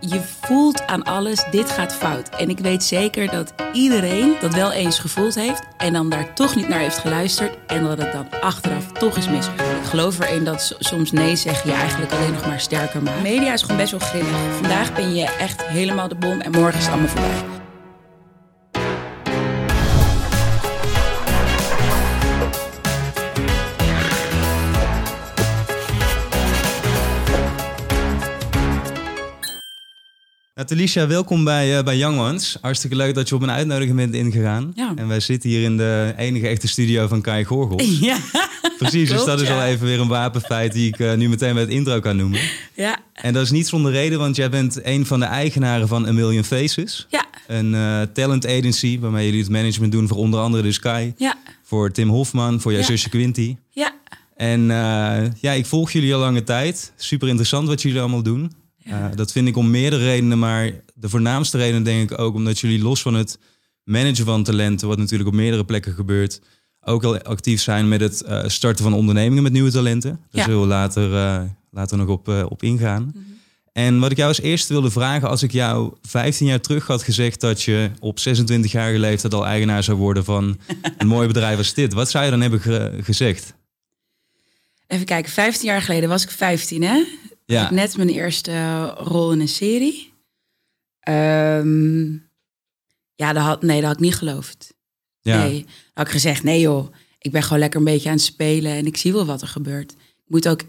je voelt aan alles, dit gaat fout. En ik weet zeker dat iedereen dat wel eens gevoeld heeft en dan daar toch niet naar heeft geluisterd en dat het dan achteraf toch is misgegaan. Ik geloof erin dat soms nee zeggen je eigenlijk alleen nog maar sterker maakt. Media is gewoon best wel grimmig. Vandaag ben je echt helemaal de bom en morgen is het allemaal voorbij. Natalisha, welkom bij, eh, bij Young Ones. Hartstikke leuk dat je op een uitnodiging bent ingegaan. Ja. En wij zitten hier in de enige echte studio van Kai Gorgels. Ja, Precies, dus dat is ja. al even weer een wapenfeit die ik eh, nu meteen bij het intro kan noemen. ja, En dat is niet zonder reden, want jij bent een van de eigenaren van A Million Faces. ja, Een eh, talent agency waarmee jullie het management doen voor onder andere dus Kai. ja, Voor Tim Hofman, voor jouw Ja. zusje Quinty. ja. En eh, ja, ik volg jullie al lange tijd. Super interessant wat jullie allemaal doen. Ja. Eh, dat vind ik om meerdere redenen, maar de voornaamste reden denk ik ook omdat jullie los van het managen van talenten, wat natuurlijk op meerdere plekken gebeurt, ook al actief zijn met het eh, starten van ondernemingen met nieuwe talenten. Daar Ja. zullen we later, eh, later nog op, op ingaan. En wat ik jou als eerste wilde vragen, als ik jou 15 jaar terug had gezegd dat je op 26-jarige leeftijd al eigenaar zou worden van een mooi bedrijf als dit, wat zou je dan hebben ge- gezegd? Even kijken, 15 jaar geleden was ik 15, hè? Ja. Ik net mijn eerste rol in een serie. Ehm, ja, dat had, nee, dat had ik niet geloofd. Ja. Nee, had ik gezegd, nee joh, ik ben gewoon lekker een beetje aan het spelen en ik zie wel wat er gebeurt. Ik moet ook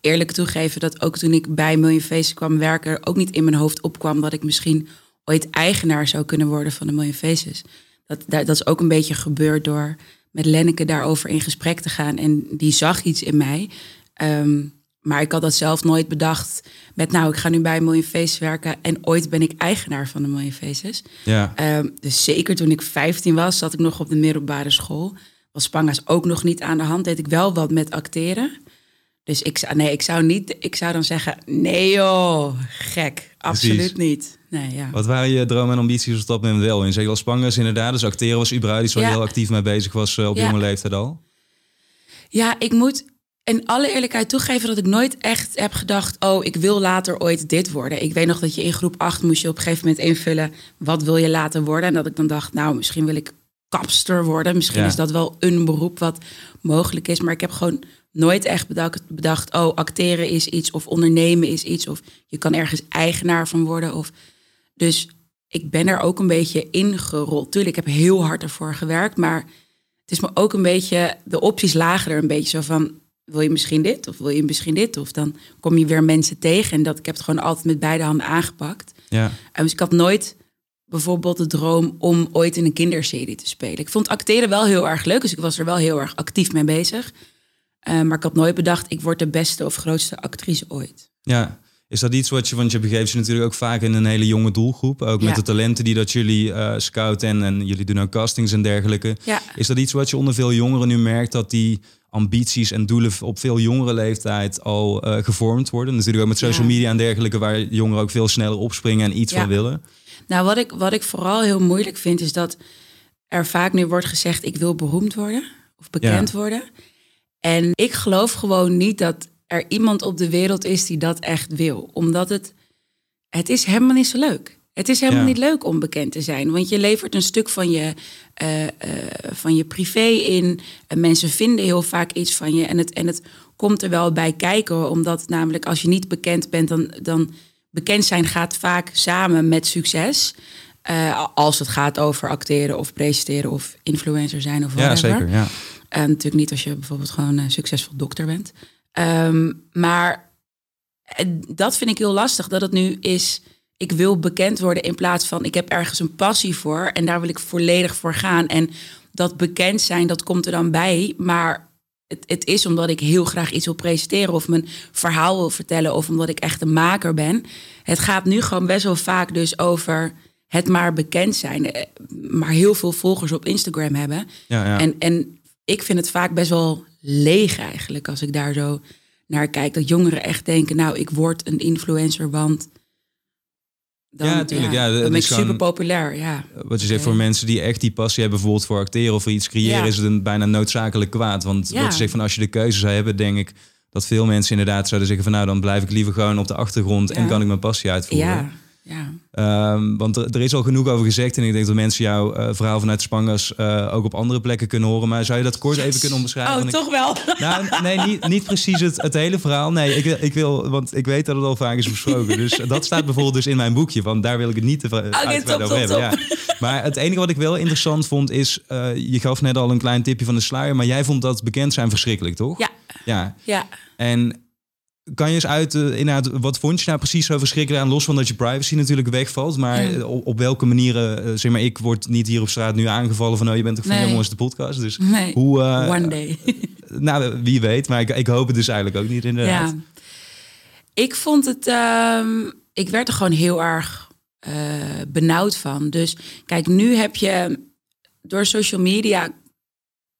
eerlijk toegeven dat ook toen ik bij Million Faces kwam werken, er ook niet in mijn hoofd opkwam dat ik misschien ooit eigenaar zou kunnen worden van de Million Faces. Dat, dat, dat is ook een beetje gebeurd door met Lenneke daarover in gesprek te gaan en die zag iets in mij. Ehm, maar ik had dat zelf nooit bedacht met, nou, ik ga nu bij Million Faces werken en ooit ben ik eigenaar van de Million Faces. Ja. Ehm, dus zeker toen ik 15 was, zat ik nog op de middelbare school. Was Spanga's ook nog niet aan de hand. Deed ik wel wat met acteren. Dus ik zou, nee, ik zou niet, ik zou dan zeggen, nee joh, gek. Absoluut Precies. niet. Nee, ja. Wat waren je dromen en ambities op dat moment wel? In zeker als Spangas inderdaad. Dus acteren was überhaupt iets waar je Ja. heel actief mee bezig was eh, op Ja. jonge leeftijd al. Ja, ik moet in alle eerlijkheid toegeven dat ik nooit echt heb gedacht... oh, ik wil later ooit dit worden. Ik weet nog dat je in groep 8 moest je op een gegeven moment invullen... wat wil je later worden? En dat ik dan dacht, nou, misschien wil ik kapster worden. Misschien Ja. is dat wel een beroep wat mogelijk is. Maar ik heb gewoon nooit echt bedacht, bedacht... oh, acteren is iets of ondernemen is iets... of je kan ergens eigenaar van worden. Of... Dus ik ben er ook een beetje ingerold. Tuurlijk, ik heb heel hard ervoor gewerkt, maar het is me ook een beetje, de opties lagen er een beetje zo van, wil je misschien dit of wil je misschien dit? Of dan kom je weer mensen tegen en dat, ik heb het gewoon altijd met beide handen aangepakt. Ja. En dus ik had nooit bijvoorbeeld de droom om ooit in een kinderserie te spelen. Ik vond acteren wel heel erg leuk, dus ik was er wel heel erg actief mee bezig. Eh, maar ik had nooit bedacht, ik word de beste of grootste actrice ooit. ja. Is dat iets wat je, want je begeeft je natuurlijk ook vaak in een hele jonge doelgroep. Ook met Ja. de talenten die dat jullie eh, scouten en, en jullie doen ook castings en dergelijke. Ja. Is dat iets wat je onder veel jongeren nu merkt dat die ambities en doelen op veel jongere leeftijd al eh, gevormd worden? Natuurlijk ook met social media en dergelijke, waar jongeren ook veel sneller opspringen en iets Ja. van willen. Nou, wat ik, wat ik vooral heel moeilijk vind, is dat er vaak nu wordt gezegd: ik wil beroemd worden of bekend worden. En ik geloof gewoon niet dat er iemand op de wereld is die dat echt wil. Omdat het, het is helemaal niet zo leuk. Het is helemaal Ja. niet leuk om bekend te zijn. Want je levert een stuk van je, eh, eh, van je privé in. En mensen vinden heel vaak iets van je. En het, en het komt er wel bij kijken. Omdat namelijk als je niet bekend bent, dan, dan bekend zijn gaat vaak samen met succes. Eh, als het gaat over acteren of presenteren of influencer zijn of Ja, whatever. zeker. Ja. En natuurlijk niet als je bijvoorbeeld gewoon een succesvol dokter bent. Ehm, maar eh, dat vind ik heel lastig, dat het nu is... ik wil bekend worden in plaats van... ik heb ergens een passie voor en daar wil ik volledig voor gaan. En dat bekend zijn, dat komt er dan bij. Maar het, het is omdat ik heel graag iets wil presenteren... of mijn verhaal wil vertellen of omdat ik echt een maker ben. Het gaat nu gewoon best wel vaak dus over het maar bekend zijn. eh, Maar heel veel volgers op Instagram hebben. Ja, ja. En, en ik vind het vaak best wel leeg eigenlijk als ik daar zo naar kijk. Dat jongeren echt denken, nou, ik word een influencer, want... Dan, Ja, tuurlijk, ja, dan het ben ik super populair, ja. Wat je zegt, voor mensen die echt die passie hebben, bijvoorbeeld voor acteren of voor iets creëren, Ja. is het een bijna noodzakelijk kwaad. Want Ja. wat je zegt van als je de keuze zou hebben, denk ik dat veel mensen inderdaad zouden zeggen van nou dan blijf ik liever gewoon op de achtergrond en Ja. kan ik mijn passie uitvoeren. Ja, Ehm, want er, er, is al genoeg over gezegd. En ik denk dat mensen jouw uh, verhaal vanuit Spangas uh, ook op andere plekken kunnen horen. Maar zou je dat kort even kunnen omschrijven? Oh, toch wel? Nou, nee, niet, niet precies het, het hele verhaal. Nee, ik, ik wil, want ik weet dat het al vaak is besproken. Dus dat staat bijvoorbeeld dus in mijn boekje. Want daar wil ik het niet te okay, top, over hebben. Ja. Maar het enige wat ik wel interessant vond is... Uh, je gaf net al een klein tipje van de sluier. Maar jij vond dat bekend zijn verschrikkelijk, toch? Ja. Ja. ja. En kan je eens uit, uh, inderdaad, wat vond je nou precies zo verschrikkelijk aan? Los van dat je privacy natuurlijk wegvalt. Maar op, op, welke manieren, uh, zeg maar, ik word niet hier op straat nu aangevallen van... oh, je bent toch van nee. jongens de podcast. Dus nee. hoe... Uh, One day. nou, wie weet. Maar ik, ik hoop het dus eigenlijk ook niet inderdaad. Ja. Ik vond het... Um, ik werd er gewoon heel erg benauwd van. Dus kijk, nu heb je... Door social media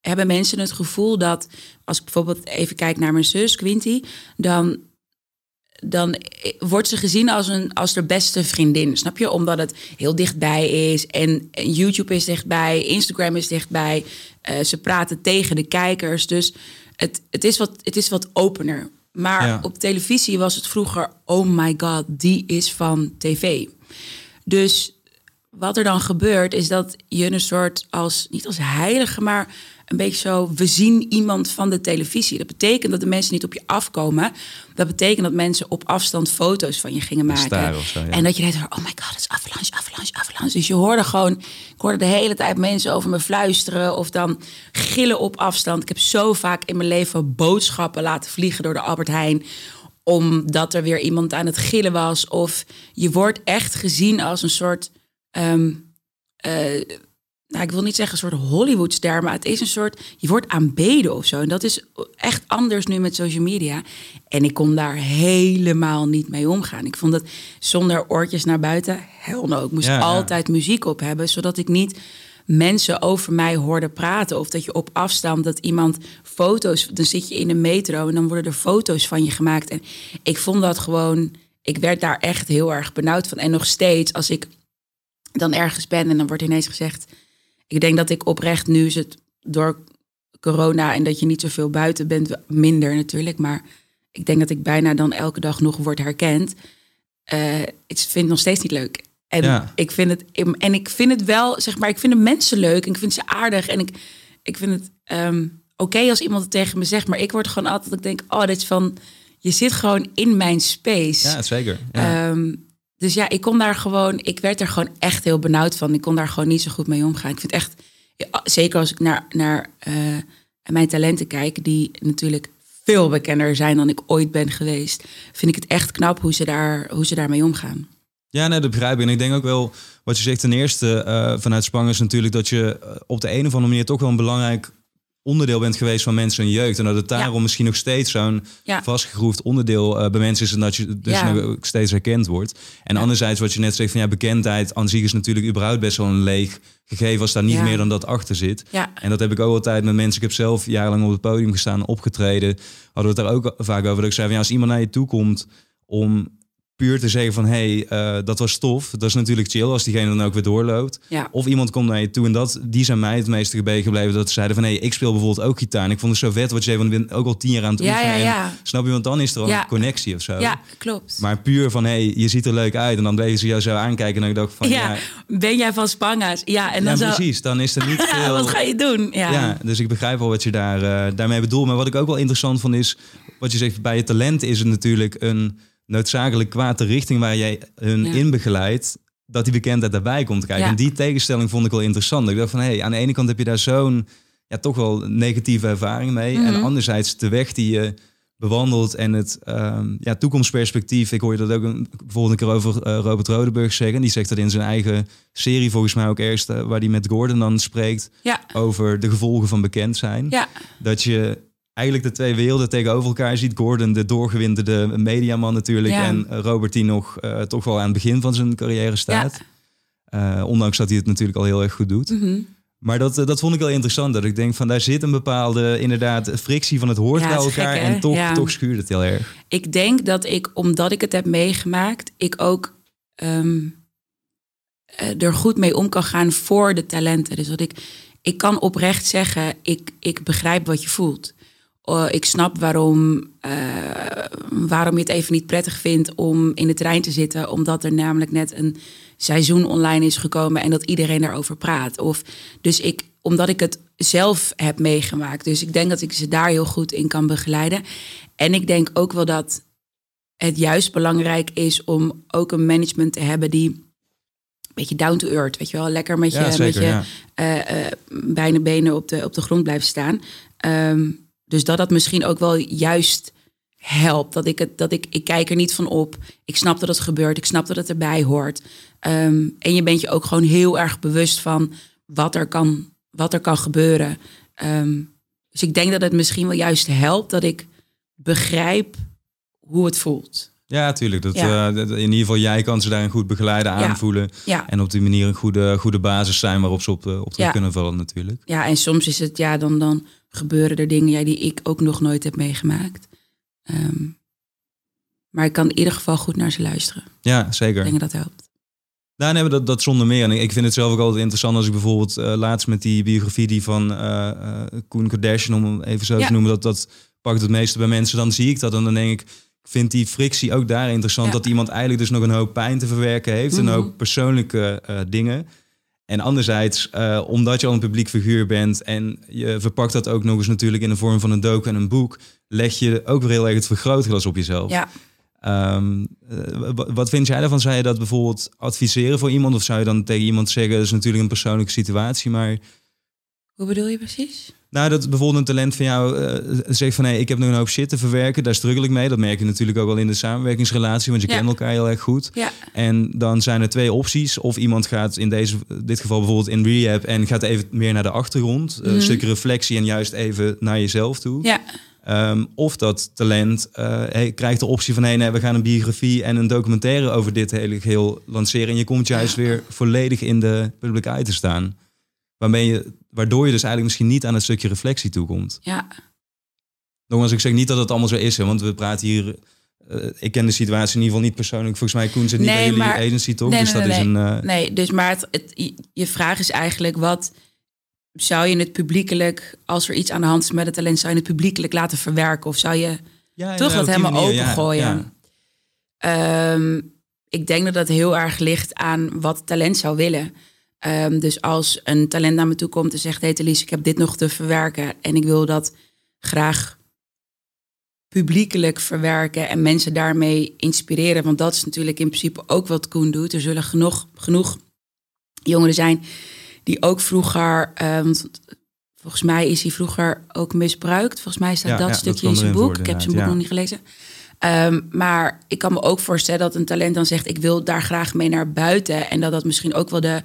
hebben mensen het gevoel dat, als ik bijvoorbeeld even kijk naar mijn zus Quinty, dan, dan wordt ze gezien als, een, als de beste vriendin. Snap je? Omdat het heel dichtbij is en YouTube is dichtbij, Instagram is dichtbij. Uh, ze praten tegen de kijkers. Dus het, het, is, wat, het is wat opener. Maar op televisie was het vroeger, oh my god, die is van tv. Dus wat er dan gebeurt, is dat je een soort als, niet als heilige, maar een beetje zo, we zien iemand van de televisie. Dat betekent dat de mensen niet op je afkomen. Dat betekent dat mensen op afstand foto's van je gingen maken. En dat je denkt, oh my god, het is avalanche, avalanche, avalanche. Dus je hoorde gewoon, ik hoorde de hele tijd mensen over me fluisteren of dan gillen op afstand. Ik heb zo vaak in mijn leven boodschappen laten vliegen door de Albert Heijn omdat er weer iemand aan het gillen was. Of je wordt echt gezien als een soort um, nou, ik wil niet zeggen een soort Hollywoodster, maar het is een soort, je wordt aanbeden of zo. En dat is echt anders nu met social media. En ik kon daar helemaal niet mee omgaan. Ik vond dat zonder oortjes naar buiten, hel no. Ik moest altijd muziek op hebben, zodat ik niet mensen over mij hoorde praten. Of dat je op afstand, dat iemand foto's, dan zit je in een metro en dan worden er foto's van je gemaakt. En ik vond dat gewoon, ik werd daar echt heel erg benauwd van. En nog steeds, als ik dan ergens ben en dan wordt ineens gezegd ik denk dat ik oprecht nu is het door corona en dat je niet zoveel buiten bent, minder natuurlijk. Maar ik denk dat ik bijna dan elke dag nog word herkend. Uh, ik vind het nog steeds niet leuk. En ik vind het en ik vind het wel, zeg maar, ik vind de mensen leuk en ik vind ze aardig en ik, ik vind het um, oké okay als iemand het tegen me zegt, maar ik word gewoon altijd, ik denk, oh, dit is van, je zit gewoon in mijn space. Ja, zeker. Ja. Um, dus ja, ik kon daar gewoon, ik werd er gewoon echt heel benauwd van. Ik kon daar gewoon niet zo goed mee omgaan. Ik vind echt, zeker als ik naar, naar uh, mijn talenten kijk, die natuurlijk veel bekender zijn dan ik ooit ben geweest, vind ik het echt knap hoe ze, daar, hoe ze daarmee omgaan. Ja, nee, dat begrijp ik. En ik denk ook wel, wat je zegt ten eerste uh, vanuit Spang is natuurlijk dat je eh, op de een of andere manier toch wel een belangrijk onderdeel bent geweest van mensen en jeugd. En dat het daarom misschien nog steeds zo'n ja. vastgegroefd onderdeel uh, bij mensen is. En dat je dus ja. nog steeds herkend wordt. En anderzijds wat je net zegt van ja, bekendheid aan zich is natuurlijk überhaupt best wel een leeg gegeven als daar niet meer dan dat achter zit. En dat heb ik ook altijd met mensen. Ik heb zelf jarenlang op het podium gestaan, opgetreden. Hadden we het daar ook vaak over. Dat ik zei van ja, als iemand naar je toe komt om puur te zeggen van hey, uh, dat was tof. Dat is natuurlijk chill als diegene dan ook weer doorloopt. Ja. Of iemand komt naar je toe en dat, die zijn mij het meeste gebleven. Dat ze zeiden van hey, ik speel bijvoorbeeld ook gitaar. En ik vond het zo vet wat je zei, van ik ben ook al tien jaar aan het ja, Ja, ja. snap je, want dan is er al een connectie of zo. Ja, klopt. Maar puur van hey, je ziet er leuk uit. En dan bleven ze jou zo aankijken en ik dacht van ja, ben jij van Spanga's? Ja, en dan zo... precies. Dan is er niet veel... wat ga je doen? Ja. dus ik begrijp wel wat je daar, uh, daarmee bedoelt. Maar wat ik ook wel interessant vond is, wat je zegt, bij je talent is het natuurlijk een noodzakelijk kwaad de richting waar jij hun ja. in begeleidt, dat die bekendheid daarbij komt kijken. En die tegenstelling vond ik wel interessant. Ik dacht van, hé, hey, aan de ene kant heb je daar zo'n, ja, toch wel negatieve ervaring mee. En mhm. anderzijds de weg die je bewandelt en het um, ja, toekomstperspectief. Ik hoor je dat ook een, bijvoorbeeld een keer over uh, Robert Rodeburg zeggen. Die zegt dat in zijn eigen serie volgens mij ook eerst, uh, waar hij met Gordon dan spreekt ja. over de gevolgen van bekend zijn. Ja. Dat je eigenlijk de twee werelden tegenover elkaar ziet. Gordon, de doorgewinterde mediaman natuurlijk. En Robert, die nog uh, toch wel aan het begin van zijn carrière staat. Ja. Uh, ondanks dat hij het natuurlijk al heel erg goed doet. Mm -hmm. Maar dat, dat vond ik wel interessant. Dat ik denk van daar zit een bepaalde inderdaad frictie van het hoort ja, bij elkaar. Gek, en toch, toch schuurt het heel erg. Ik denk dat ik, omdat ik het heb meegemaakt, ik ook um, er goed mee om kan gaan voor de talenten. Dus dat ik, ik kan oprecht zeggen, ik, ik begrijp wat je voelt Oh, ik snap waarom, eh, waarom je het even niet prettig vindt om in de trein te zitten. Omdat er namelijk net een seizoen online is gekomen en dat iedereen daarover praat. Of, dus ik, omdat ik het zelf heb meegemaakt. Dus ik denk dat ik ze daar heel goed in kan begeleiden. En ik denk ook wel dat het juist belangrijk is om ook een management te hebben die een beetje down to earth, weet je wel, lekker met je, Ja, zeker, met je ja. eh, eh, beide benen op de, op de grond blijven staan. Ehm, dus dat dat misschien ook wel juist helpt. Dat ik het, dat ik, ik kijk er niet van op. Ik snap dat het gebeurt. Ik snap dat het erbij hoort. Ehm, en je bent je ook gewoon heel erg bewust van wat er kan, wat er kan gebeuren. Ehm, dus ik denk dat het misschien wel juist helpt dat ik begrijp hoe het voelt. Ja, tuurlijk. Dat, Ja. eh, dat- in ieder geval jij kan ze daarin goed begeleiden, Ja. aanvoelen. Ja. En op die manier een goede, goede basis zijn waarop ze op, eh, op terug Ja. kunnen vallen natuurlijk. Ja, en soms is het, ja, dan, dan gebeuren er dingen ja, die ik ook nog nooit heb meegemaakt. Ehm, maar ik kan in ieder geval goed naar ze luisteren. Ja, Ik zeker. denk dat dat helpt. Nou, nee, maar dat, dat zonder meer. En ik vind het zelf ook altijd interessant als ik bijvoorbeeld eh, laatst met die biografie die van eh, Koen Kardashian, om hem even zo Ja. te noemen, dat, dat pakt het meeste bij mensen. Dan zie ik dat en dan denk ik, ik vind die frictie ook daar interessant. Ja. Dat iemand eigenlijk dus nog een hoop pijn te verwerken heeft. Een Mhm. hoop persoonlijke dingen. En anderzijds, eh, omdat je al een publiek figuur bent en je verpakt dat ook nog eens natuurlijk in de vorm van een docu en een boek, leg je ook weer heel erg het vergrootglas op jezelf. Ja, Ehm, eh, wa- wat vind jij daarvan? Zou je dat bijvoorbeeld adviseren voor iemand? Of zou je dan tegen iemand zeggen, dat is natuurlijk een persoonlijke situatie, maar... hoe bedoel je precies? Nou, dat bijvoorbeeld een talent van jou eh, zegt van... hé, ik heb nog een hoop shit te verwerken, daar struggle ik mee. Dat merk je natuurlijk ook wel in de samenwerkingsrelatie, want je Ja. kent elkaar heel erg goed. Ja, En dan zijn er twee opties. Of iemand gaat in deze, dit geval bijvoorbeeld in rehab... en gaat even meer naar de achtergrond. Mhm. Een stukje reflectie en juist even naar jezelf toe. ja, Ehm, of dat talent eh, hey, krijgt de optie van... hey, nee, we gaan een biografie en een documentaire over dit hele geheel lanceren. En je komt juist weer volledig in de public eye te staan. Waarmee je, waardoor je dus eigenlijk misschien niet aan het stukje reflectie toekomt. ja. Nogmaals, ik zeg niet dat het allemaal zo is. Hè, want we praten hier... eh, ik ken de situatie in ieder geval niet persoonlijk. Volgens mij, Koen zit niet Nee, bij jullie maar- agency, toch? Nee, dus nee, dat nee, is een... eh, Nee, dus maar het, het, je vraag is eigenlijk wat zou je het publiekelijk, als er iets aan de hand is met het talent, zou je het publiekelijk laten verwerken of zou je ja, toch ja, dat helemaal manier, opengooien? ja. Ehm, ik denk dat dat heel erg ligt aan wat het talent zou willen. Ehm, dus als een talent naar me toe komt en zegt: Hey Thalys, ik heb dit nog te verwerken en ik wil dat graag publiekelijk verwerken en mensen daarmee inspireren. Want dat is natuurlijk in principe ook wat Koen doet. Er zullen genoeg, genoeg jongeren zijn die ook vroeger, eh, want volgens mij is hij vroeger ook misbruikt. Volgens mij staat Ja, dat ja, stukje in zijn boek. ik heb zijn boek nog niet gelezen. Ehm, maar ik kan me ook voorstellen dat een talent dan zegt: Ik wil daar graag mee naar buiten. En dat dat misschien ook wel de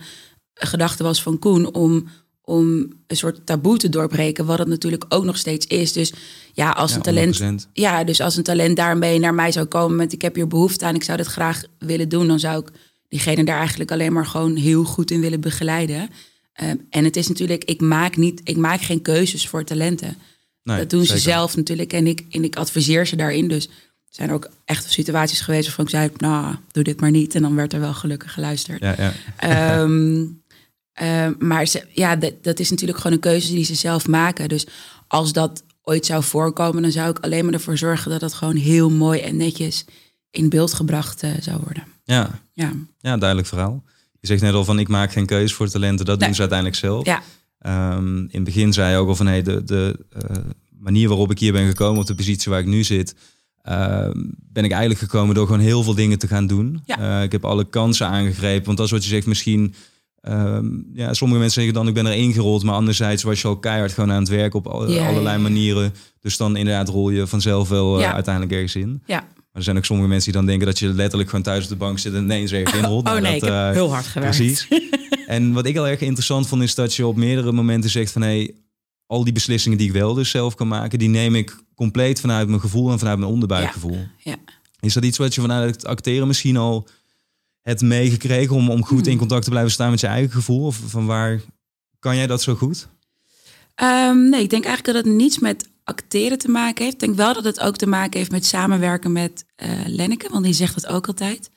gedachte was van Koen om, om een soort taboe te doorbreken. Wat het natuurlijk ook nog steeds is. Dus ja, als Ja, een talent. 100%. Ja, dus als een talent daarmee naar mij zou komen met: Ik heb hier behoefte aan, ik zou dit graag willen doen. Dan zou ik diegene daar eigenlijk alleen maar gewoon heel goed in willen begeleiden. Ehm, en het is natuurlijk, ik maak, niet, ik maak geen keuzes voor talenten. Nee, dat doen zeker. ze zelf natuurlijk en ik, en ik adviseer ze daarin. Dus er zijn ook echt situaties geweest waarvan ik zei, nou, doe dit maar niet. En dan werd er wel gelukkig geluisterd. Ja, ja. Ehm, ehm, maar ze, ja, dat, dat is natuurlijk gewoon een keuze die ze zelf maken. Dus als dat ooit zou voorkomen, dan zou ik alleen maar ervoor zorgen dat het gewoon heel mooi en netjes in beeld gebracht eh, zou worden. ja. Ja, Ja, duidelijk verhaal. Je zegt net al van ik maak geen keuze voor talenten. Dat Nee. doen ze uiteindelijk zelf. ja, Ehm, in het begin zei je ook al van hey, de, de eh, manier waarop ik hier ben gekomen, op de positie waar ik nu zit, ehm, ben ik eigenlijk gekomen door gewoon heel veel dingen te gaan doen. Ja. Eh, ik heb alle kansen aangegrepen. Want dat is wat je zegt, misschien. Ehm, ja, sommige mensen zeggen dan ik ben er ingerold, maar anderzijds was je al keihard gewoon aan het werk op al- Ja, allerlei ja. manieren. Dus dan inderdaad rol je vanzelf wel eh, Ja. uiteindelijk ergens in. ja. Maar er zijn ook sommige mensen die dan denken dat je letterlijk gewoon thuis op de bank zit en ineens ergens inrolt. Oh Nou, nee, dat, ik heb eh, heel hard gewerkt. Precies. en wat ik heel erg interessant vond, is dat je op meerdere momenten zegt van hé, hey, al die beslissingen die ik wel dus zelf kan maken, die neem ik compleet vanuit mijn gevoel en vanuit mijn onderbuikgevoel. Ja. Is dat iets wat je vanuit het acteren misschien al hebt meegekregen om, om goed in Hmm. contact te blijven staan met je eigen gevoel? Of van waar kan jij dat zo goed? Ehm, nee, ik denk eigenlijk dat het niets met acteren te maken heeft. Ik denk wel dat het ook te maken heeft met samenwerken met eh Lenneke, want die zegt het ook altijd.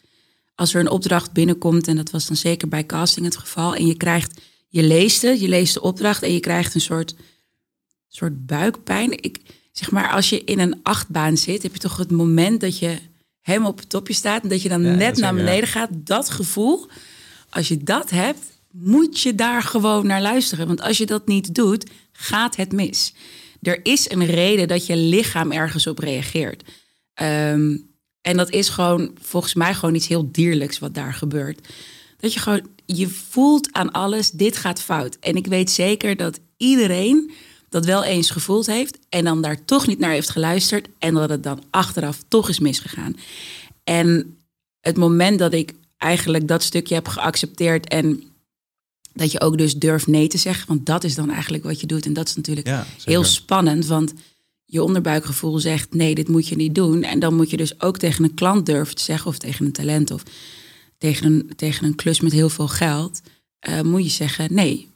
Als er een opdracht binnenkomt, en dat was dan zeker bij casting het geval, en je krijgt, je leest het, je leest de opdracht en je krijgt een soort, soort buikpijn. Ik, zeg maar, als je in een achtbaan zit, heb je toch het moment dat je helemaal op het topje staat en dat je dan Ja, net naar ja. beneden gaat. Dat gevoel, als je dat hebt, moet je daar gewoon naar luisteren. Want als je dat niet doet, gaat het mis. Er is een reden dat je lichaam ergens op reageert. Ehm, en dat is gewoon volgens mij gewoon iets heel dierlijks wat daar gebeurt. Dat je gewoon, je voelt aan alles, dit gaat fout. En ik weet zeker dat iedereen dat wel eens gevoeld heeft en dan daar toch niet naar heeft geluisterd en dat het dan achteraf toch is misgegaan. En het moment dat ik eigenlijk dat stukje heb geaccepteerd en dat je ook dus durft nee te zeggen, want dat is dan eigenlijk wat je doet en dat is natuurlijk Ja, heel spannend, want je onderbuikgevoel zegt nee, dit moet je niet doen. En dan moet je dus ook tegen een klant durven te zeggen of tegen een talent of tegen een, tegen een klus met heel veel geld, eh, moet je zeggen nee.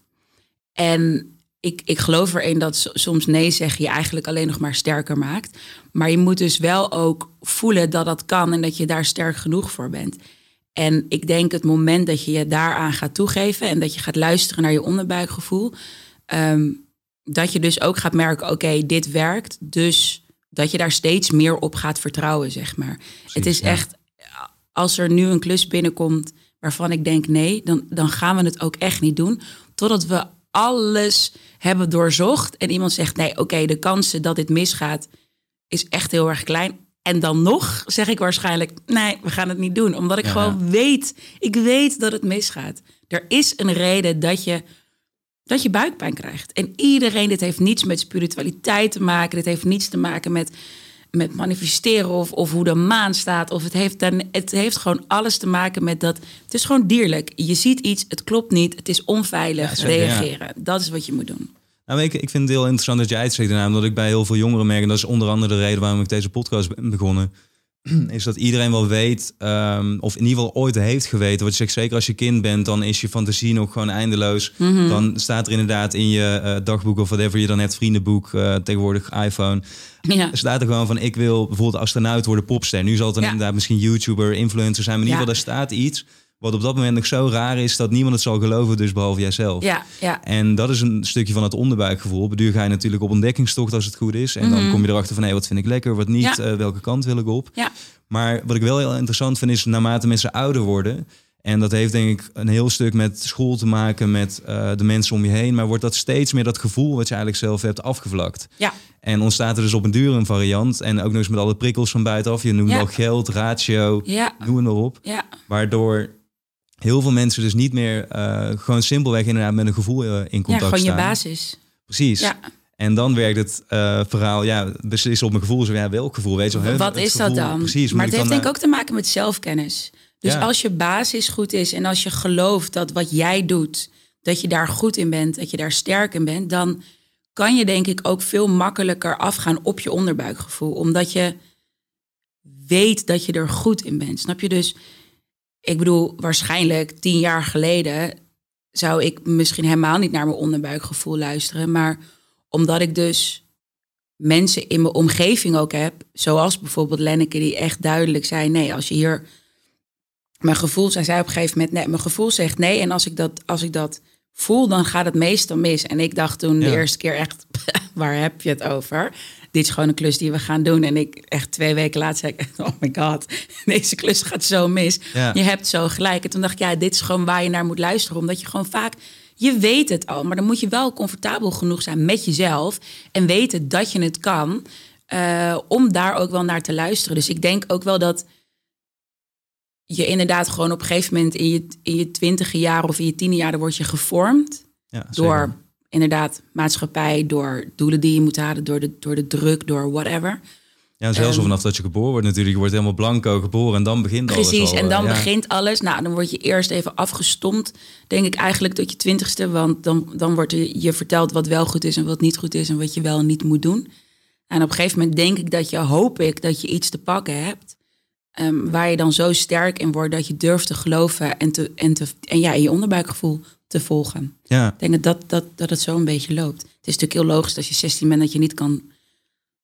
En ik, ik geloof erin dat so- soms nee zeggen je eigenlijk alleen nog maar sterker maakt. Maar je moet dus wel ook voelen dat dat kan en dat je daar sterk genoeg voor bent. En ik denk het moment dat je je daaraan gaat toegeven en dat je gaat luisteren naar je onderbuikgevoel, ehm, dat je dus ook gaat merken, oké, dit werkt. Dus dat je daar steeds meer op gaat vertrouwen, zeg maar. het is ja. echt, als er nu een klus binnenkomt waarvan ik denk nee, dan, dan gaan we het ook echt niet doen. Totdat we alles hebben doorzocht en iemand zegt nee, oké, de kansen dat dit misgaat is echt heel erg klein. En dan nog zeg ik waarschijnlijk nee, we gaan het niet doen. Omdat ik Ja, gewoon weet, ik weet dat het misgaat. Er is een reden dat je dat je buikpijn krijgt. En iedereen, dit heeft niets met spiritualiteit te maken. Dit heeft niets te maken met, met manifesteren of, of hoe de maan staat. Of het heeft, dan, het heeft gewoon alles te maken met dat. Het is gewoon dierlijk. Je ziet iets, het klopt niet, het is onveilig. Ja, zeker, ja. reageren. Dat is wat je moet doen. Nou, ik, ik vind het heel interessant dat jij het zegt, daarna, omdat ik bij heel veel jongeren merk, en dat is onder andere de reden waarom ik deze podcast ben begonnen, is dat iedereen wel weet, ehm, of in ieder geval ooit heeft geweten, wat je zegt, zeker als je kind bent, dan is je fantasie nog gewoon eindeloos. Mhm. Dan staat er inderdaad in je eh, dagboek of whatever je dan hebt, vriendenboek, eh, tegenwoordig iPhone, Ja. er staat er gewoon van, ik wil bijvoorbeeld astronaut worden, popster. Nu zal het dan Ja. inderdaad misschien YouTuber, influencer zijn, maar in ieder geval, daar staat iets wat op dat moment nog zo raar is, dat niemand het zal geloven, dus behalve jijzelf. Ja, ja. En dat is een stukje van het onderbuikgevoel. Op duur ga je natuurlijk op ontdekkingstocht als het goed is. En dan kom je erachter van, hé, wat vind ik lekker, wat niet, Mhm. Ja. eh, welke kant wil ik op. ja. Maar wat ik wel heel interessant vind, is naarmate mensen ouder worden... en dat heeft denk ik een heel stuk met school te maken, met eh, de mensen om je heen... maar wordt dat steeds meer dat gevoel wat je eigenlijk zelf hebt afgevlakt. ja. En ontstaat er dus op een duur een variant. En ook nog eens met alle prikkels van buitenaf. Je noemt Ja. al geld, ratio, Ja, noem het maar op. ja, Waardoor heel veel mensen dus niet meer eh, gewoon simpelweg inderdaad met een gevoel eh, in ja, contact gewoon je staan. basis. Precies. Ja. En dan werkt het eh, verhaal, ja, beslissen op mijn gevoel. Zo, ja, welk gevoel, weet je wel. Wat is dat dan? Precies. maar het heeft denk ik ook te maken met zelfkennis. Dus Ja. als je basis goed is en als je gelooft dat wat jij doet, dat je daar goed in bent, dat je daar sterk in bent, dan kan je denk ik ook veel makkelijker afgaan op je onderbuikgevoel. Omdat je weet dat je er goed in bent. Snap je dus? Ik bedoel, waarschijnlijk tien jaar geleden zou ik misschien helemaal niet naar mijn onderbuikgevoel luisteren. Maar omdat ik dus mensen in mijn omgeving ook heb, zoals bijvoorbeeld Lenneke, die echt duidelijk zei: nee, als je hier. Mijn gevoel, zij zei op een gegeven moment: nee, mijn gevoel zegt nee. En als ik dat, als ik dat voel, dan gaat het meestal mis. En ik dacht toen de eerste keer echt: waar heb je het over? Dit is gewoon een klus die we gaan doen. En ik echt twee weken later zei ik: oh my god, deze klus gaat zo mis. Ja. Je hebt zo gelijk. En toen dacht ik: ja, dit is gewoon waar je naar moet luisteren, omdat je gewoon vaak je weet het al, maar dan moet je wel comfortabel genoeg zijn met jezelf en weten dat je het kan, eh, om daar ook wel naar te luisteren. Dus ik denk ook wel dat je inderdaad gewoon op een gegeven moment in je, in je twintige jaar of in je tiende jaar, dan word je gevormd Ja, door. Inderdaad maatschappij, door doelen die je moet halen, door de, door de druk, door whatever. Ja, zelfs Ehm, vanaf dat je geboren wordt natuurlijk. Je wordt helemaal blanco geboren en dan begint alles Precies, en dan eh, ja. begint alles. Nou, dan word je eerst even afgestompt, denk ik eigenlijk tot je twintigste. Want dan, dan wordt er je verteld wat wel goed is en wat niet goed is en wat je wel en niet moet doen. En op een gegeven moment denk ik dat je, hoop ik, dat je iets te pakken hebt. ehm, waar je dan zo sterk in wordt dat je durft te geloven en, te, en, te, en ja, je onderbuikgevoel te volgen. Ja, Ik denk dat, dat, dat het zo een beetje loopt. Het is natuurlijk heel logisch als je 16 bent dat je niet kan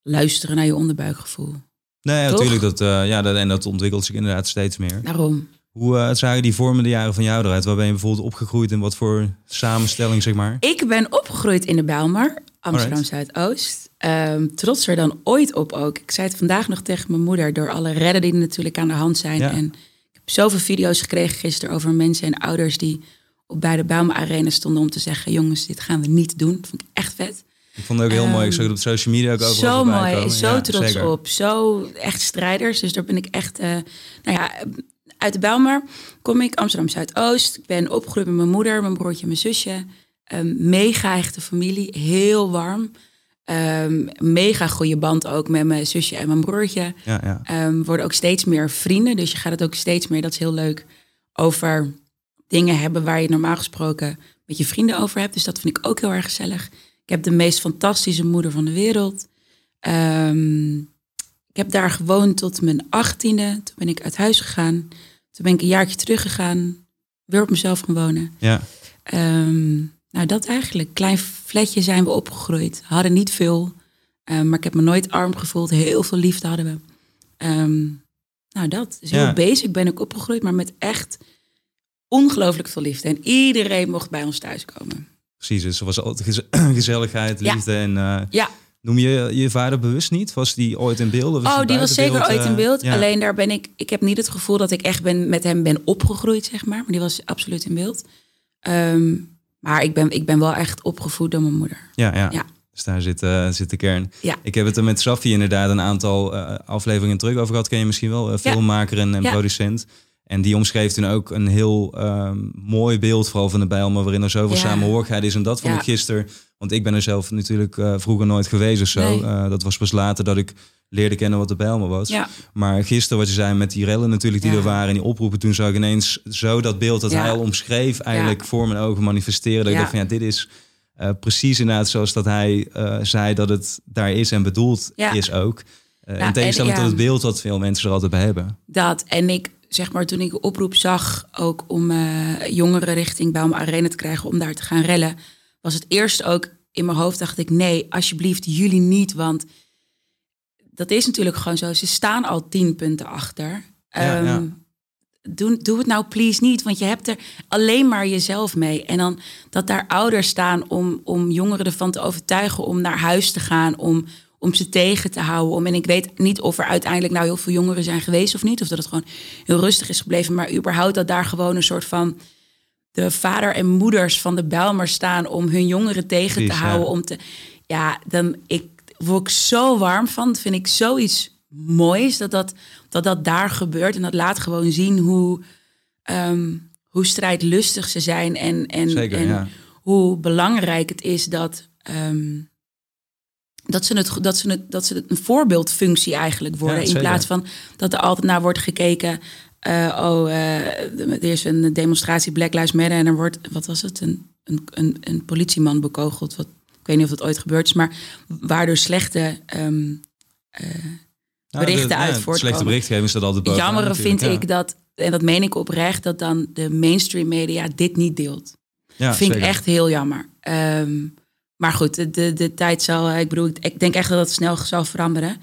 luisteren naar je onderbuikgevoel. nee, ja, natuurlijk. Dat, eh, ja, dat, en dat ontwikkelt zich inderdaad steeds meer. Daarom. Hoe eh, zagen die vormende jaren van jou eruit? Waar ben je bijvoorbeeld opgegroeid en wat voor samenstelling, zeg maar? Ik ben opgegroeid in de Bijlmer, Amsterdam Alright. Zuidoost. ehm, trotser dan ooit op ook. Ik zei het vandaag nog tegen mijn moeder, door alle redden die er natuurlijk aan de hand zijn. Ja. En ik heb zoveel video's gekregen gisteren over mensen en ouders die op bij de Bauma Arena stonden om te zeggen, jongens, dit gaan we niet doen. Dat vond ik echt vet. Ik vond het ook heel mooi. Ik zag het op social media ook overal Zo mooi, komen. zo Ja, trots zeker. op. Zo echt strijders. Dus daar ben ik echt, eh, nou ja, uit de Bijlmer kom ik, Amsterdam Zuidoost. Ik ben opgegroeid met mijn moeder, mijn broertje en mijn zusje. Een mega echte familie, heel warm. Ehm, mega goede band ook met mijn zusje en mijn broertje. Ja, ja. Ehm, worden ook steeds meer vrienden. Dus je gaat het ook steeds meer, dat is heel leuk, over dingen hebben waar je normaal gesproken met je vrienden over hebt. Dus dat vind ik ook heel erg gezellig. Ik heb de meest fantastische moeder van de wereld. Ehm, ik heb daar gewoond tot mijn achttiende. Toen ben ik uit huis gegaan. Toen ben ik een jaartje teruggegaan. Weer op mezelf gaan wonen. ja. Ehm, nou, dat eigenlijk. Klein flatje zijn we opgegroeid. Hadden niet veel. Ehm, maar ik heb me nooit arm gevoeld. Heel veel liefde hadden we. Ehm, nou, dat is heel Ja. basic ben ik opgegroeid. Maar met echt ongelooflijk veel liefde. En iedereen mocht bij ons thuiskomen. Precies, dus er was altijd gez- gezelligheid, Ja. liefde. En eh, Ja, noem je je vader bewust niet? Was die ooit in beeld? Of oh, die was zeker ooit in eh, beeld. ja. Alleen daar ben ik... Ik heb niet het gevoel dat ik echt ben, met hem ben opgegroeid, zeg maar. Maar die was absoluut in beeld. Ehm, maar ik ben, ik ben wel echt opgevoed door mijn moeder. Ja, ja. Ja. Dus daar zit, eh, zit de kern. Ja. Ik heb het er met Safi inderdaad een aantal afleveringen terug over gehad. Ken je misschien wel, filmmaker en, en producent. En die omschreef toen ook een heel ehm, mooi beeld, vooral van de Bijlmer, waarin er zoveel Ja. samenhorigheid is. En dat vond ik gisteren, want ik ben er zelf natuurlijk eh, vroeger nooit geweest of zo. Nee. Eh, dat was pas later dat ik leerde kennen wat de Bijlmer was. Ja, Maar gisteren, wat je zei met die rellen natuurlijk die Ja. er waren en die oproepen, toen zag ik ineens zo dat beeld dat Ja. hij al omschreef eigenlijk voor mijn ogen manifesteren. Dat ik dacht van ja, dit is eh, precies inderdaad zoals dat hij zei dat het daar is en bedoeld is ook. Eh Ja, in tegenstelling en- tot het beeld wat veel mensen er altijd bij hebben. dat. En ik, zeg maar, toen ik de oproep zag, ook om eh, jongeren richting Bauma Arena te krijgen om daar te gaan rellen, was het eerst ook in mijn hoofd, dacht ik, nee, alsjeblieft, jullie niet. Want dat is natuurlijk gewoon zo. Ze staan al tien punten achter. Ja, Ehm, ja. Doe, doe het nou please niet, want je hebt er alleen maar jezelf mee. En dan dat daar ouders staan om, om jongeren ervan te overtuigen om naar huis te gaan, om, om ze tegen te houden. Om, en ik weet niet of er uiteindelijk nou heel veel jongeren zijn geweest of niet, of dat het gewoon heel rustig is gebleven, maar überhaupt dat daar gewoon een soort van de vader en moeders van de Bijlmer staan om hun jongeren tegen Precies, te ja. houden. Om te, ja, dan ik, word ik zo warm van. Dat vind ik zoiets moois dat dat, dat dat daar gebeurt. En dat laat gewoon zien hoe, ehm, hoe strijdlustig ze zijn. En, en, Zeker, en ja. hoe belangrijk het is dat, ehm, dat, ze het, dat, ze het, dat ze het een voorbeeldfunctie eigenlijk worden. Ja, in plaats van dat er altijd naar wordt gekeken. eh, oh, eh, er is een demonstratie Black Lives Matter en er wordt, wat was het, een, een, een, een politieman bekogeld. Wat, ik weet niet of dat ooit gebeurd is, maar waardoor slechte ehm, eh, berichten de, uit ja, voortkomen. Slechte berichtgeving staat altijd bovenaan Jammer vind ja. ik dat, en dat meen ik oprecht, dat dan de mainstream media dit niet deelt. Ja, vind zeker. ik echt heel jammer. Ehm, maar goed, de, de, de tijd zal, eh, ik bedoel, ik, denk echt dat het snel zal veranderen.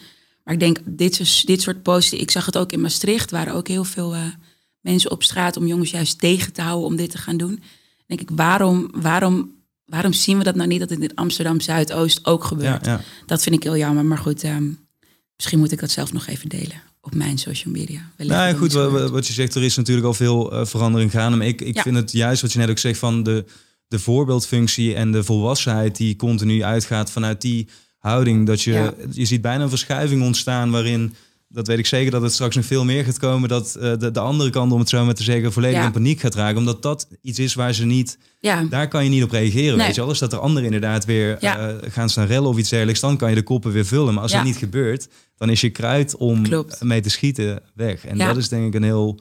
Maar ik denk, dit, soort- dit soort posts, ik zag het ook in Maastricht, waren ook heel veel eh, mensen op straat om jongens juist tegen te houden om dit te gaan doen. Dan denk ik, waarom, waarom, waarom zien we dat nou niet dat het in Amsterdam Zuidoost ook gebeurt? ja. Dat vind ik heel jammer. Maar goed, ehm, misschien moet ik dat zelf nog even delen op mijn social media. Wellicht Nou ja, goed, wat je zegt, er is natuurlijk al veel eh, verandering gaande. Maar ik, ik Ja. vind het juist wat je net ook zegt van de, de voorbeeldfunctie en de volwassenheid die continu uitgaat vanuit die houding. Dat je, Ja. je ziet bijna een verschuiving ontstaan waarin, dat weet ik zeker, dat het straks nog veel meer gaat komen. Dat eh, de, de andere kant, om het zo maar te zeggen, volledig Ja. in paniek gaat raken. Omdat dat iets is waar ze niet, Ja, daar kan je niet op reageren. Nee. Weet je wel? Dus dat er anderen inderdaad weer eh, gaan staan rellen of iets dergelijks, dan kan je de koppen weer vullen. Maar als dat niet gebeurt, dan is je kruid om Klopt. mee te schieten weg. En dat is denk ik een heel...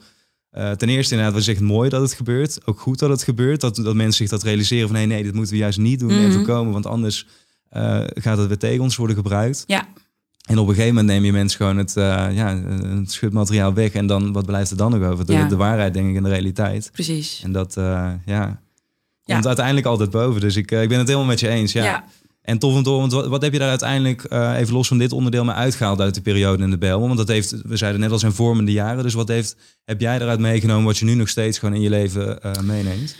eh, ten eerste inderdaad, je zegt, mooi dat het gebeurt. Ook goed dat het gebeurt. Dat, dat mensen zich dat realiseren van... nee, nee, dit moeten we juist niet doen en Mhm. voorkomen. Want anders eh, gaat het weer tegen ons worden gebruikt. ja, En op een gegeven moment neem je mensen gewoon het, eh, ja, het schutmateriaal weg. En dan, wat blijft er dan nog over? De, Ja. de waarheid, denk ik, en de realiteit. precies. En dat, ja, Ja. komt uiteindelijk altijd boven. Dus ik, ik ben het helemaal met je eens. Ja. Ja. En tof te horen, want wat, heb je daar uiteindelijk, eh, even los van dit onderdeel, maar uitgehaald uit de periode in de Bijlmer? Want dat heeft, we zeiden net al, zijn vormende jaren. Dus wat heeft, heb jij eruit meegenomen wat je nu nog steeds gewoon in je leven eh, meeneemt?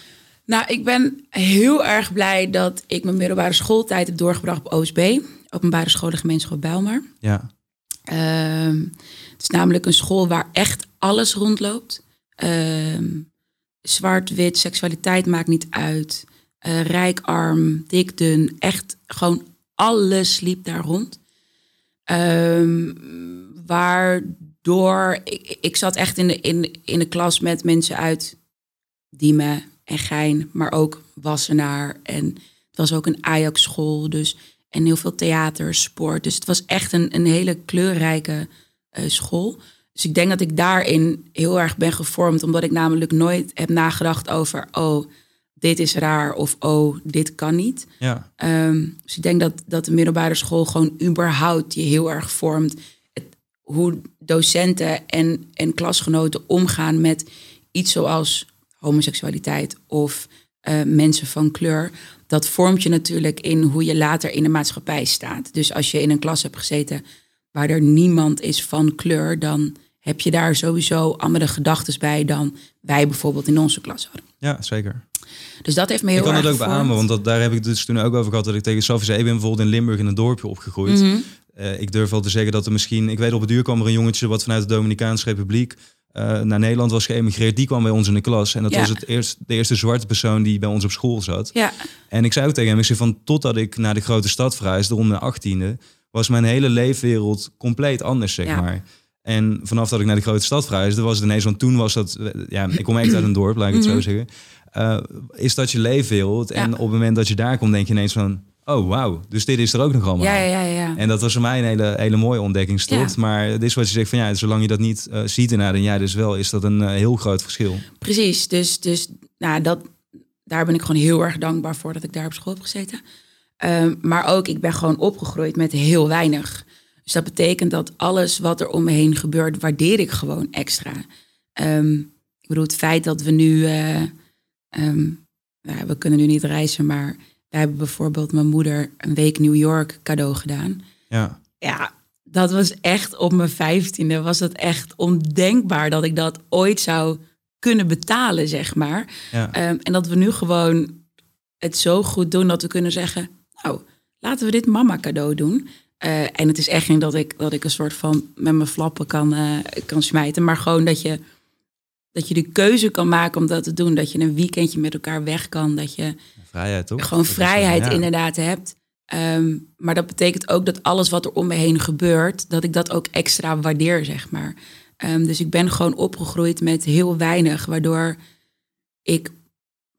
Nou, ik ben heel erg blij dat ik mijn middelbare schooltijd heb doorgebracht op OSB. openbare scholengemeenschap Bijlmer. Ja. Ehm, het is namelijk een school waar echt alles rondloopt. Ehm, zwart, wit, seksualiteit maakt niet uit. Uh, rijk, arm, dik, dun. Echt gewoon alles liep daar rond. Um, waardoor ik, ik zat echt in de, in, in de klas met mensen uit Diemen en Gein, maar ook Wassenaar. En het was ook een Ajax-school, dus en heel veel theater, sport. Dus het was echt een, een hele kleurrijke uh, school. Dus ik denk dat ik daarin heel erg ben gevormd, omdat ik namelijk nooit heb nagedacht over, oh, dit is raar of oh, dit kan niet. Ja. Um, dus ik denk dat, dat de middelbare school gewoon überhaupt je heel erg vormt. Het, hoe docenten en, en klasgenoten omgaan met iets zoals homoseksualiteit of uh, mensen van kleur. Dat vormt je natuurlijk in hoe je later in de maatschappij staat. Dus als je in een klas hebt gezeten waar er niemand is van kleur, dan heb je daar sowieso andere gedachten bij dan wij bijvoorbeeld in onze klas hadden. Ja, zeker. Dus dat heeft me heel ik kan het ook beamen, want dat, daar heb ik dus toen ook over gehad dat ik tegen Sofie zei, ik ben bijvoorbeeld in Limburg in een dorpje opgegroeid. Mhm. Uh, ik durf wel te zeggen dat er misschien, ik weet op het duur kwam er een jongetje wat vanuit de Dominicaanse Republiek uh, naar Nederland was geëmigreerd, die kwam bij ons in de klas. En dat Ja. was het eerst, de eerste zwarte persoon die bij ons op school zat. Ja, En ik zei ook tegen hem, ik zei van totdat ik naar de grote stad verhuisde, rond mijn achttiende, was mijn hele leefwereld compleet anders, zeg Ja. maar. En vanaf dat ik naar de grote stad verhuisde, was het ineens, want toen was dat, ja, ik kom echt uit een dorp, laat ik het zo zeggen. Uh, is dat je leefwereld? En Mhm. Ja. op het moment dat je daar komt, denk je ineens van, oh wauw, dus dit is er ook nog allemaal. ja, ja, ja. ja. En dat was voor mij een hele, hele mooie ontdekkingstocht. Ja. Maar dit is wat je zegt van ja, zolang je dat niet eh, ziet inderdaad en jij dus wel, is dat een eh, heel groot verschil. Precies, dus, dus nou, dat, daar ben ik gewoon heel erg dankbaar voor dat ik daar op school heb gezeten. Ehm, maar ook, ik ben gewoon opgegroeid met heel weinig. Dus dat betekent dat alles wat er om me heen gebeurt, waardeer ik gewoon extra. Ehm, ik bedoel, het feit dat we nu, eh, ehm, nou, we kunnen nu niet reizen, maar we hebben bijvoorbeeld mijn moeder een week New York cadeau gedaan. Ja, Ja, dat was echt op mijn vijftiende was het echt ondenkbaar dat ik dat ooit zou kunnen betalen, zeg maar. ja. Ehm, en dat we nu gewoon het zo goed doen dat we kunnen zeggen, nou, laten we dit mama cadeau doen. Eh, en het is echt niet dat ik, dat ik een soort van met mijn flappen kan, eh, kan smijten, maar gewoon dat je, dat je de keuze kan maken om dat te doen. Dat je een weekendje met elkaar weg kan, dat je vrijheid toch? gewoon Dat is, vrijheid ja. inderdaad hebt. Ehm, maar dat betekent ook dat alles wat er om me heen gebeurt, dat ik dat ook extra waardeer, zeg maar. Ehm, dus ik ben gewoon opgegroeid met heel weinig, waardoor ik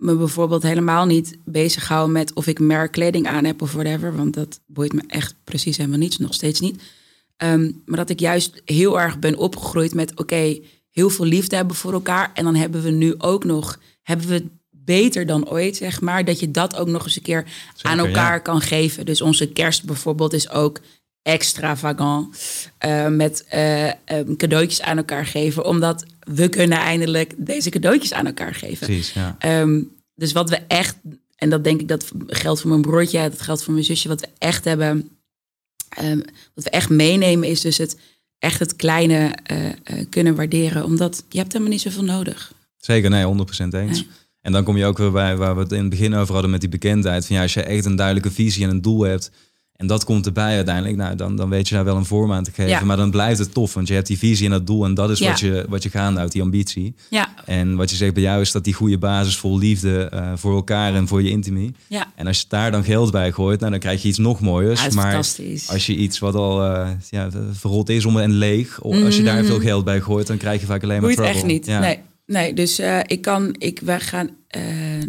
me bijvoorbeeld helemaal niet bezig hou met of ik merkkleding aan heb of whatever, want dat boeit me echt precies helemaal niets, nog steeds niet. Ehm, maar dat ik juist heel erg ben opgegroeid met oké, heel veel liefde hebben voor elkaar en dan hebben we nu ook nog, hebben we het beter dan ooit, zeg maar, dat je dat ook nog eens een keer aan elkaar ja. kan geven. Dus onze kerst bijvoorbeeld is ook extravagant eh, met eh, ehm, cadeautjes aan elkaar geven, omdat we kunnen eindelijk deze cadeautjes aan elkaar geven. Precies, ja. Ehm, dus wat we echt, en dat denk ik dat geldt voor mijn broertje, dat geldt voor mijn zusje, wat we echt hebben, ehm, wat we echt meenemen, is dus het echt het kleine eh, kunnen waarderen, omdat je hebt helemaal niet zoveel nodig. Zeker, nee, 100% eens. En dan kom je ook weer bij waar we het in het begin over hadden met die bekendheid. Van ja, als je echt een duidelijke visie en een doel hebt. En dat komt erbij uiteindelijk. Nou, dan, dan weet je daar wel een vorm aan te geven. Ja. Maar dan blijft het tof. Want je hebt die visie en dat doel. En dat is Ja. wat, je, wat je gaande houdt, die ambitie. Ja, En wat je zegt bij jou is dat die goede basis vol liefde eh, voor elkaar en voor je intimie. ja. En als je daar dan geld bij gooit, nou, dan krijg je iets nog mooiers. Ja, maar als je iets wat al eh, ja, verrot is om en leeg, of als je daar veel geld bij gooit, dan krijg je vaak alleen maar Boeit trouble. echt niet. Nee, nee, dus eh, ik kan, ik, wij gaan,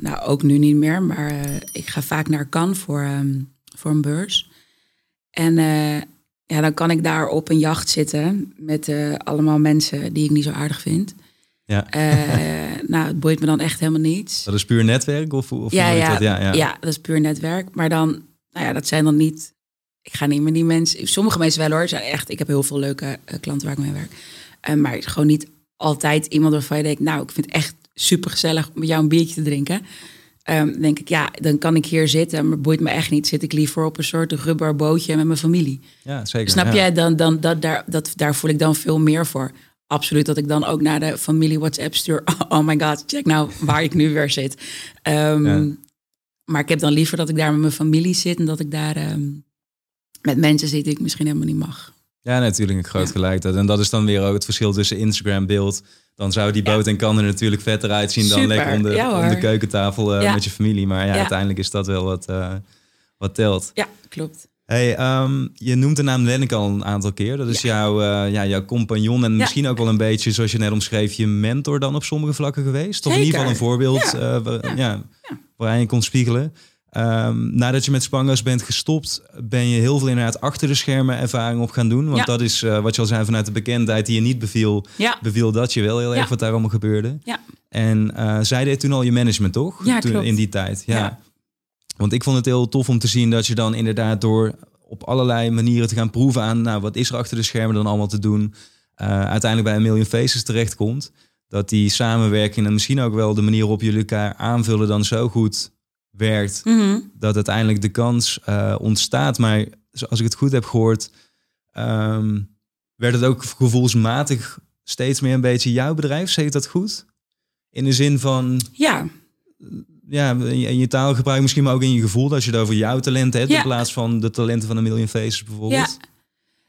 nou ook nu niet meer, maar ik ga vaak naar Cannes voor, ehm, voor een beurs. En eh, ja, dan kan ik daar op een jacht zitten met eh, allemaal mensen die ik niet zo aardig vind. Ja. Eh, nou, het boeit me dan echt helemaal niets. Dat is puur netwerk? Of, of Ja, ja, dat? ja, ja. ja, dat is puur netwerk. Maar dan, nou ja, dat zijn dan niet. Ik ga niet meer die mensen. Sommige mensen wel hoor. Zijn echt, ik heb heel veel leuke klanten waar ik mee werk. Maar het is gewoon niet altijd iemand waarvan je denkt, nou, ik vind het echt super gezellig om met jou een biertje te drinken. Dan denk ik, ja, dan kan ik hier zitten, maar het boeit me echt niet. Zit ik liever op een soort rubber bootje met mijn familie. Ja, zeker. Snap ja. je? Dan, dan, dat, daar, dat, daar voel ik dan veel meer voor. Absoluut dat ik dan ook naar de familie WhatsApp stuur. Oh my god, check nou waar ik nu weer zit. Ehm, Ja. Maar ik heb dan liever dat ik daar met mijn familie zit en dat ik daar ehm, met mensen zit die ik misschien helemaal niet mag. Ja, natuurlijk een groot gelijk. Dat. En dat is dan weer ook het verschil tussen Instagram beeld. Dan zou die boot en kan er natuurlijk vetter uitzien dan Super. lekker om de, om de keukentafel eh, met je familie. Maar ja, uiteindelijk is dat wel wat, eh, wat telt. Ja, klopt. Hey, ehm, je noemt de naam Lenneke al een aantal keer. Dat is jouw, eh, ja, jouw compagnon en Ja. misschien ook wel een beetje, zoals je net omschreef, je mentor dan op sommige vlakken geweest. Of in ieder geval een voorbeeld Ja. wa- Ja. waaraan je kon spiegelen. Ehm, nadat je met Spangas bent gestopt, ben je heel veel inderdaad achter de schermen ervaring op gaan doen. Want Ja. dat is eh, wat je al zei vanuit de bekendheid die je niet beviel, Ja, beviel dat je wel heel erg Ja. wat daar allemaal gebeurde. Ja. En eh, zij deed toen al je management, toch? Ja, toen, klopt. In die tijd, ja. Ja. Want ik vond het heel tof om te zien dat je dan inderdaad door op allerlei manieren te gaan proeven aan, nou, wat is er achter de schermen dan allemaal te doen, eh, uiteindelijk bij een Million Faces terechtkomt. Dat die samenwerking en misschien ook wel de manier waarop jullie elkaar aanvullen dan zo goed werkt, Mhm. dat uiteindelijk de kans eh, ontstaat. Maar als ik het goed heb gehoord, ehm, werd het ook gevoelsmatig steeds meer een beetje jouw bedrijf. Zeg ik dat goed? In de zin van, ja. ja, in je, taalgebruik misschien, maar ook in je gevoel, dat je het over jouw talent hebt Ja. in plaats van de talenten van een Million Faces bijvoorbeeld. Ja.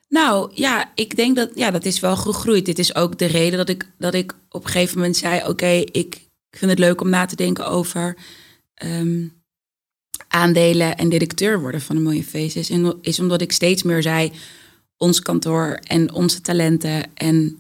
Nou ja, ik denk dat ja, dat is wel gegroeid. Dit is ook de reden dat ik, dat ik op een gegeven moment zei: Oké, ik vind het leuk om na te denken over ehm, aandelen en directeur worden van een Faces. En is omdat ik steeds meer zei: ons kantoor en onze talenten en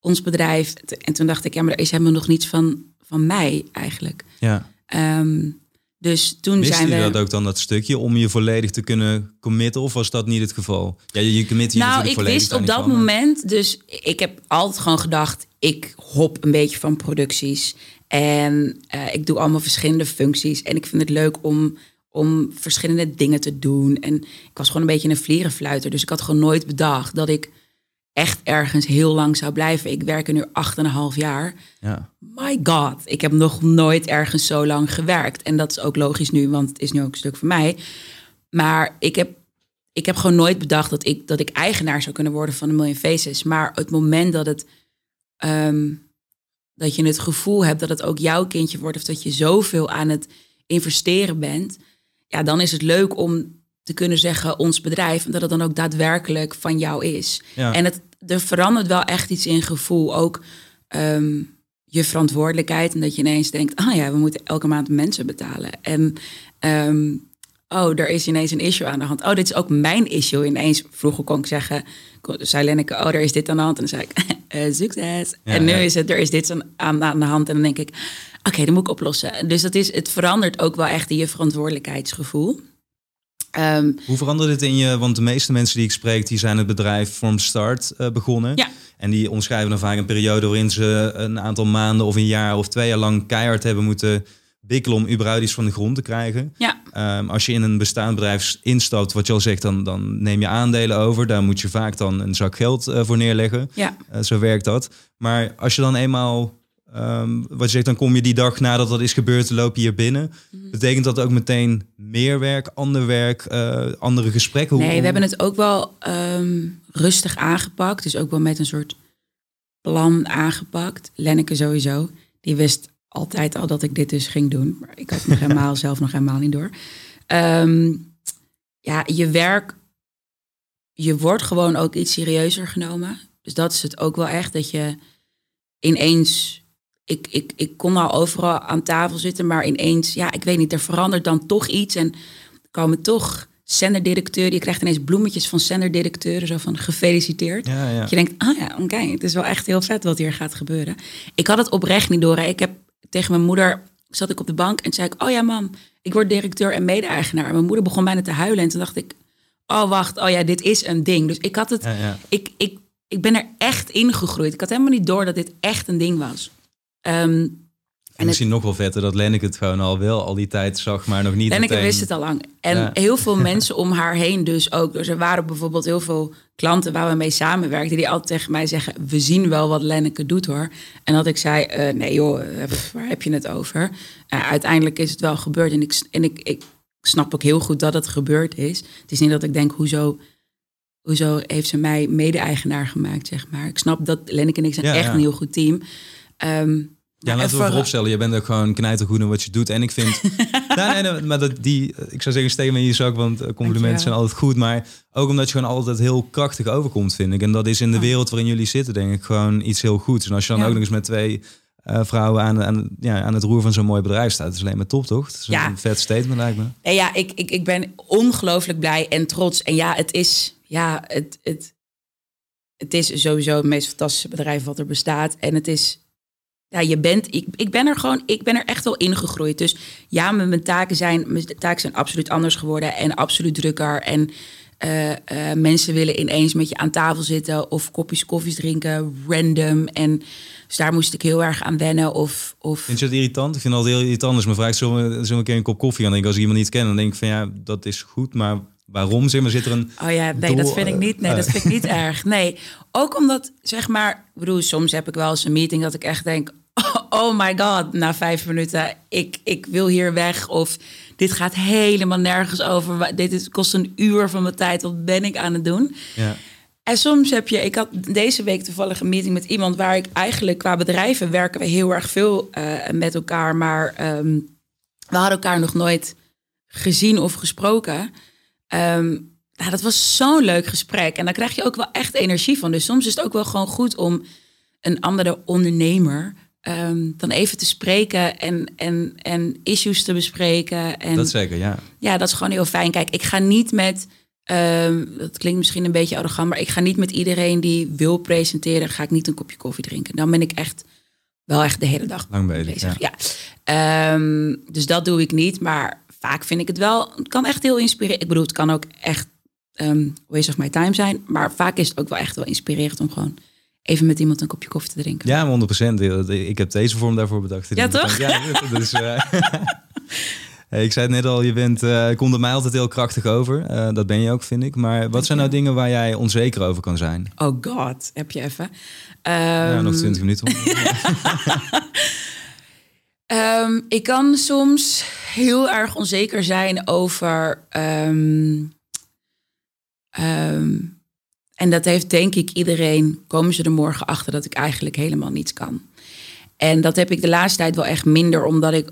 ons bedrijf. En toen dacht ik: Ja, maar er is helemaal nog niets van, van mij eigenlijk. Ja. Ehm, dus toen zijn je we. dat ook dan, dat stukje, om je volledig te kunnen committen? Of was dat niet het geval? Ja, je, je commit je Nou, ik volledig wist op dat moment, dus ik heb altijd gewoon gedacht, ik hop een beetje van producties en eh, ik doe allemaal verschillende functies en ik vind het leuk om, om verschillende dingen te doen. En ik was gewoon een beetje een vlierenfluiter, dus ik had gewoon nooit bedacht dat ik echt ergens heel lang zou blijven. Ik werk er nu acht en een half jaar. Ja. My god, ik heb nog nooit ergens zo lang gewerkt. En dat is ook logisch nu, want het is nu ook een stuk voor mij. Maar ik heb, ik heb gewoon nooit bedacht dat ik, dat ik eigenaar zou kunnen worden van een Million Faces. Maar het moment dat, het, ehm, dat je het gevoel hebt dat het ook jouw kindje wordt... of dat je zoveel aan het investeren bent... ja, dan is het leuk om te kunnen zeggen ons bedrijf... en dat het dan ook daadwerkelijk van jou is. Ja. En het, er verandert wel echt iets in gevoel. Ook ehm, je verantwoordelijkheid. En dat je ineens denkt, ah ja, we moeten elke maand mensen betalen. En ehm, oh, er is ineens een issue aan de hand. Oh, dit is ook mijn issue. Ineens, vroeger kon ik zeggen, zei Lenneke, oh, er is dit aan de hand. En dan zei ik, eh, succes. Ja, en nu ja. is het, er is dit aan, aan, de hand. En dan denk ik, oké, dat moet ik oplossen. Dus dat is, het verandert ook wel echt in je verantwoordelijkheidsgevoel. Ehm, Hoe veranderde het in je? Want de meeste mensen die ik spreek, die zijn het bedrijf from start eh, begonnen. Ja. En die omschrijven dan vaak een periode waarin ze een aantal maanden of een jaar of twee jaar lang keihard hebben moeten bikkelen om überhaupt iets van de grond te krijgen. ja, Ehm, als je in een bestaand bedrijf instapt, wat je al zegt, dan, dan neem je aandelen over. Daar moet je vaak dan een zak geld eh, voor neerleggen. ja. Eh, zo werkt dat. Maar als je dan eenmaal, ehm, wat je zegt, dan kom je die dag nadat dat is gebeurd, loop je hier binnen. Mhm. Betekent dat ook meteen meer werk, ander werk, eh, andere gesprekken? Hoe- Nee, we hebben het ook wel ehm, rustig aangepakt. Dus ook wel met een soort plan aangepakt. Lenneke sowieso. Die wist altijd al dat ik dit dus ging doen. Maar ik had nog helemaal zelf nog helemaal niet door. Ehm, ja, je werk... Je wordt gewoon ook iets serieuzer genomen. Dus dat is het ook wel echt. Dat je ineens... Ik, ik, ik kon al overal aan tafel zitten, maar ineens... Ja, ik weet niet, er verandert dan toch iets. En komen toch zenderdirecteuren. Je krijgt ineens bloemetjes van zenderdirecteuren. Zo van gefeliciteerd. Ja, ja. Dat je denkt, ah ja, oké, het is wel echt heel vet wat hier gaat gebeuren. Ik had het oprecht niet door. hè. Ik heb tegen mijn moeder, zat ik op de bank en zei ik, oh ja mam, ik word directeur en mede-eigenaar. En mijn moeder begon bijna te huilen en toen dacht ik, oh wacht, oh ja, dit is een ding. Dus ik had het, Ja, ja. ik, ik, ik ben er echt ingegroeid. Ik had helemaal niet door dat dit echt een ding was. Ehm, En misschien nog wel vetter dat Lenneke het gewoon al wel al die tijd zag, maar nog niet Lenneke meteen. wist het al lang. En Ja. heel veel mensen om haar heen dus ook. Dus er waren bijvoorbeeld heel veel klanten waar we mee samenwerkten... die altijd tegen mij zeggen, we zien wel wat Lenneke doet hoor. En dat ik zei, eh, nee joh, eh, pff, waar heb je het over? Eh, uiteindelijk is het wel gebeurd. En, ik, en ik, ik snap ook heel goed dat het gebeurd is. Het is niet dat ik denk, hoezo... Hoezo heeft ze mij mede-eigenaar gemaakt, zeg maar. Ik snap dat Lenneke en ik zijn Ja, echt ja. een heel goed team. Ehm, Ja, laten we voor- vooropstellen, je bent ook gewoon knijtergoed in wat je doet. En ik vind, nee, nee, maar dat, die, ik zou zeggen, steek me in je zak, want eh, complimenten zijn altijd goed. Maar ook omdat je gewoon altijd heel krachtig overkomt, vind ik. En dat is in de wereld waarin jullie zitten, denk ik, gewoon iets heel goeds. En als je dan ook nog eens met twee uh, vrouwen aan, aan, ja, aan het roer van zo'n mooi bedrijf staat. Dat is alleen maar top, toch? Het is ja. een vet statement, lijkt me. Nee, ja, ik, ik, ik ben ongelooflijk blij en trots. En ja, het is, ja, het, het, het is sowieso het meest fantastische bedrijf wat er bestaat. En het is, ja, je bent, ik, ik ben er gewoon, ik ben er echt wel ingegroeid. Dus ja, mijn, taken zijn, mijn taken zijn absoluut anders geworden en absoluut drukker. En uh, uh, mensen willen ineens met je aan tafel zitten of kopjes koffies drinken, random. En dus daar moest ik heel erg aan wennen. Of, of... Vind je het irritant? Ik vind het altijd heel irritant als me vraagt, zullen we, een keer een kop koffie gaan? Denk als ik iemand niet ken, dan denk ik van ja, dat is goed, maar waarom? Zeg maar, zit er een... Oh ja, nee, dat vind ik niet. Nee, dat vind ik niet erg. Nee, ook omdat, zeg maar, ik bedoel, soms heb ik wel eens een meeting dat ik echt denk, oh my god, na vijf minuten, ik, ik wil hier weg. Of dit gaat helemaal nergens over. Dit is, kost een uur van mijn tijd. Wat ben ik aan het doen? Ja. En soms heb je, ik had deze week toevallig een meeting met iemand waar ik eigenlijk qua bedrijven werken we heel erg veel uh, met elkaar, maar ehm, we hadden elkaar nog nooit gezien of gesproken. Um, nou, dat was zo'n leuk gesprek en daar krijg je ook wel echt energie van. Dus soms is het ook wel gewoon goed om een andere ondernemer um, dan even te spreken en, en, en issues te bespreken. En, dat zeker, ja. Ja, dat is gewoon heel fijn. Kijk, ik ga niet met Um, dat klinkt misschien een beetje arrogant, maar ik ga niet met iedereen die wil presenteren, ga ik niet een kopje koffie drinken. Dan ben ik echt wel echt de hele dag lang bezig. Ja. ja. Um, dus dat doe ik niet, maar vaak vind ik het wel. Het kan echt heel inspirerend. Ik bedoel, het kan ook echt um, waste of my time zijn, maar vaak is het ook wel echt wel inspirerend om gewoon even met iemand een kopje koffie te drinken. Ja, 100%. Ik heb deze vorm daarvoor bedacht. Ja, toch? Ja, dus, uh, ik zei het net al, je bent, uh, komt er mij altijd heel krachtig over. Uh, dat ben je ook, vind ik. Maar wat zijn nou dingen waar jij onzeker over kan zijn? Oh god, heb je even. Um... Ja, nog 20 minuten. um, ik kan soms heel erg onzeker zijn over... Um, en dat heeft denk ik iedereen, komen ze er morgen achter dat ik eigenlijk helemaal niets kan. En dat heb ik de laatste tijd wel echt minder, omdat ik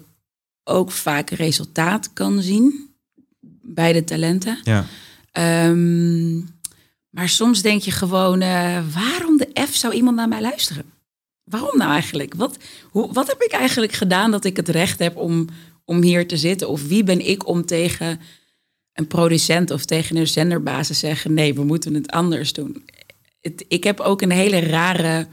ook vaak resultaat kan zien bij de talenten. Ja. Um, maar soms denk je gewoon, uh, waarom de F zou iemand naar mij luisteren? Waarom nou eigenlijk? Wat, hoe, wat heb ik eigenlijk gedaan dat ik het recht heb om, om hier te zitten? Of wie ben ik om tegen een producent of tegen een zenderbaas te zeggen: nee, we moeten het anders doen? Het, ik heb ook een hele rare.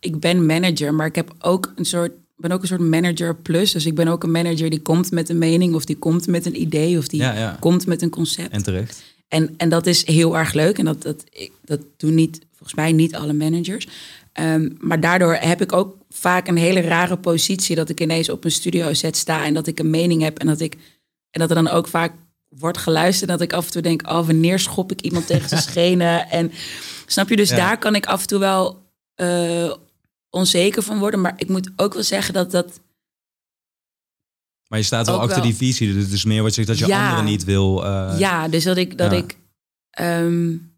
Ik ben manager, maar ik heb ook een soort ben ook een soort manager plus. Dus ik ben ook een manager die komt met een mening of die komt met een idee of die komt met een concept. En terecht. En, en dat is heel erg leuk. En dat, dat, ik, dat doen niet, volgens mij niet alle managers. Ehm, maar daardoor heb ik ook vaak een hele rare positie dat ik ineens op een studio set sta en dat ik een mening heb en dat ik en dat er dan ook vaak wordt geluisterd dat ik af en toe denk, oh wanneer schop ik iemand tegen zijn schenen en snap je? Dus daar kan ik af en toe wel uh, onzeker van worden. Maar ik moet ook wel zeggen dat dat. Maar je staat wel achter die visie. Dus het is meer wat je zegt dat je anderen niet wil. Uh... Ja, dus dat ik. Dat ik um,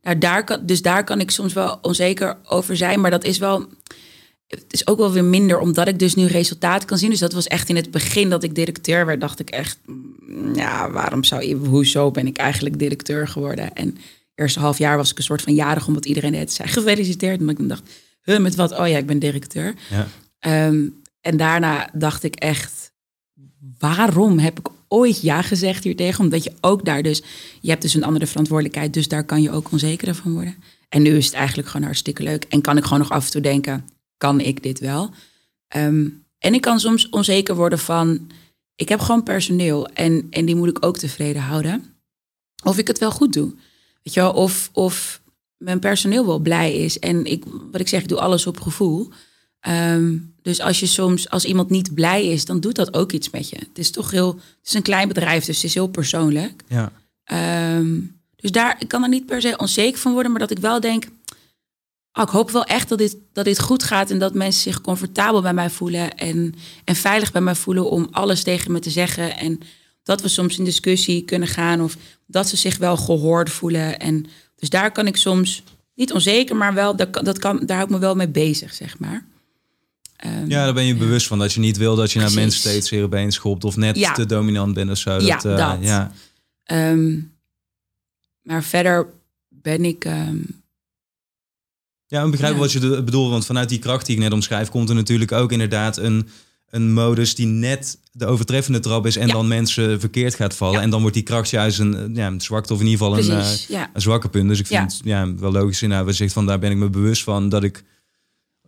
nou, daar kan, dus daar kan ik soms wel onzeker over zijn. Maar dat is wel. Het is ook wel weer minder, omdat ik dus nu resultaat kan zien. Dus dat was echt in het begin dat ik directeur werd, dacht ik echt, mm, ja, waarom zou je, hoezo ben ik eigenlijk directeur geworden? En eerste half jaar was ik een soort van jarig, omdat iedereen het zei gefeliciteerd. En ik dacht, huh, met wat? Oh ja, ik ben directeur. Ja. Ehm, en daarna dacht ik echt, waarom heb ik ooit ja gezegd hier tegen? Omdat je ook daar dus, je hebt dus een andere verantwoordelijkheid, dus daar kan je ook onzeker van worden. En nu is het eigenlijk gewoon hartstikke leuk. En kan ik gewoon nog af en toe denken, kan ik dit wel? Ehm, en ik kan soms onzeker worden van, ik heb gewoon personeel en, en die moet ik ook tevreden houden. Of ik het wel goed doe. Weet je wel, of, of mijn personeel wel blij is. En ik, wat ik zeg, ik doe alles op gevoel. Ehm, dus als je soms, als iemand niet blij is, dan doet dat ook iets met je. Het is toch heel, het is een klein bedrijf, dus het is heel persoonlijk. Ja. Ehm, dus daar, ik kan er niet per se onzeker van worden, maar dat ik wel denk, oh, ik hoop wel echt dat dit, dat dit goed gaat en dat mensen zich comfortabel bij mij voelen en, en veilig bij mij voelen om alles tegen me te zeggen. En dat we soms in discussie kunnen gaan of dat ze zich wel gehoord voelen. En dus daar kan ik soms, niet onzeker, maar wel, dat, dat kan, daar hou ik me wel mee bezig, zeg maar. Ehm, Ja, daar ben je bewust van. Dat je niet wil dat je naar mensen steeds weer been schopt. Of net Ja. te dominant bent of zo. Ja, eh, dat. Ja. ehm, maar verder ben ik... ehm, Ja, ik begrijp Ja. wat je bedoelt. Want vanuit die kracht die ik net omschrijf, komt er natuurlijk ook inderdaad een, een modus die net de overtreffende trap is en Ja. dan mensen verkeerd gaat vallen. Ja. En dan wordt die kracht juist een, ja, een zwakte of in ieder geval een, eh, een zwakke punt. Dus ik vind het ja, wel logisch in zegt van daar ben ik me bewust van dat ik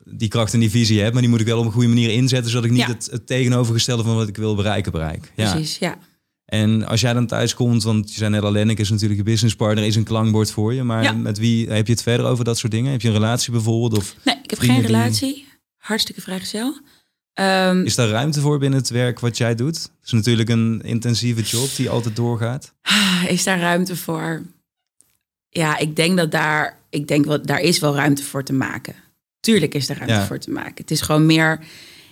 die kracht en die visie heb. Maar die moet ik wel op een goede manier inzetten, zodat ik niet het, het tegenovergestelde van wat ik wil bereiken bereik. Ja. Precies, ja. En als jij dan thuis komt, want je zei net al, Lennik is natuurlijk je businesspartner, is een klankbord voor je. Maar Ja. met wie heb je het verder over dat soort dingen? Heb je een relatie bijvoorbeeld? Of Nee, ik heb geen die- relatie. Hartstikke vrijgezel. Ehm is daar ruimte voor binnen het werk wat jij doet? Het is natuurlijk een intensieve job die altijd doorgaat. Ah, Is daar ruimte voor? Ja, ik denk dat daar, ik denk wel, daar is wel ruimte voor te maken. Tuurlijk is er ruimte Ja. voor te maken. Het is gewoon meer,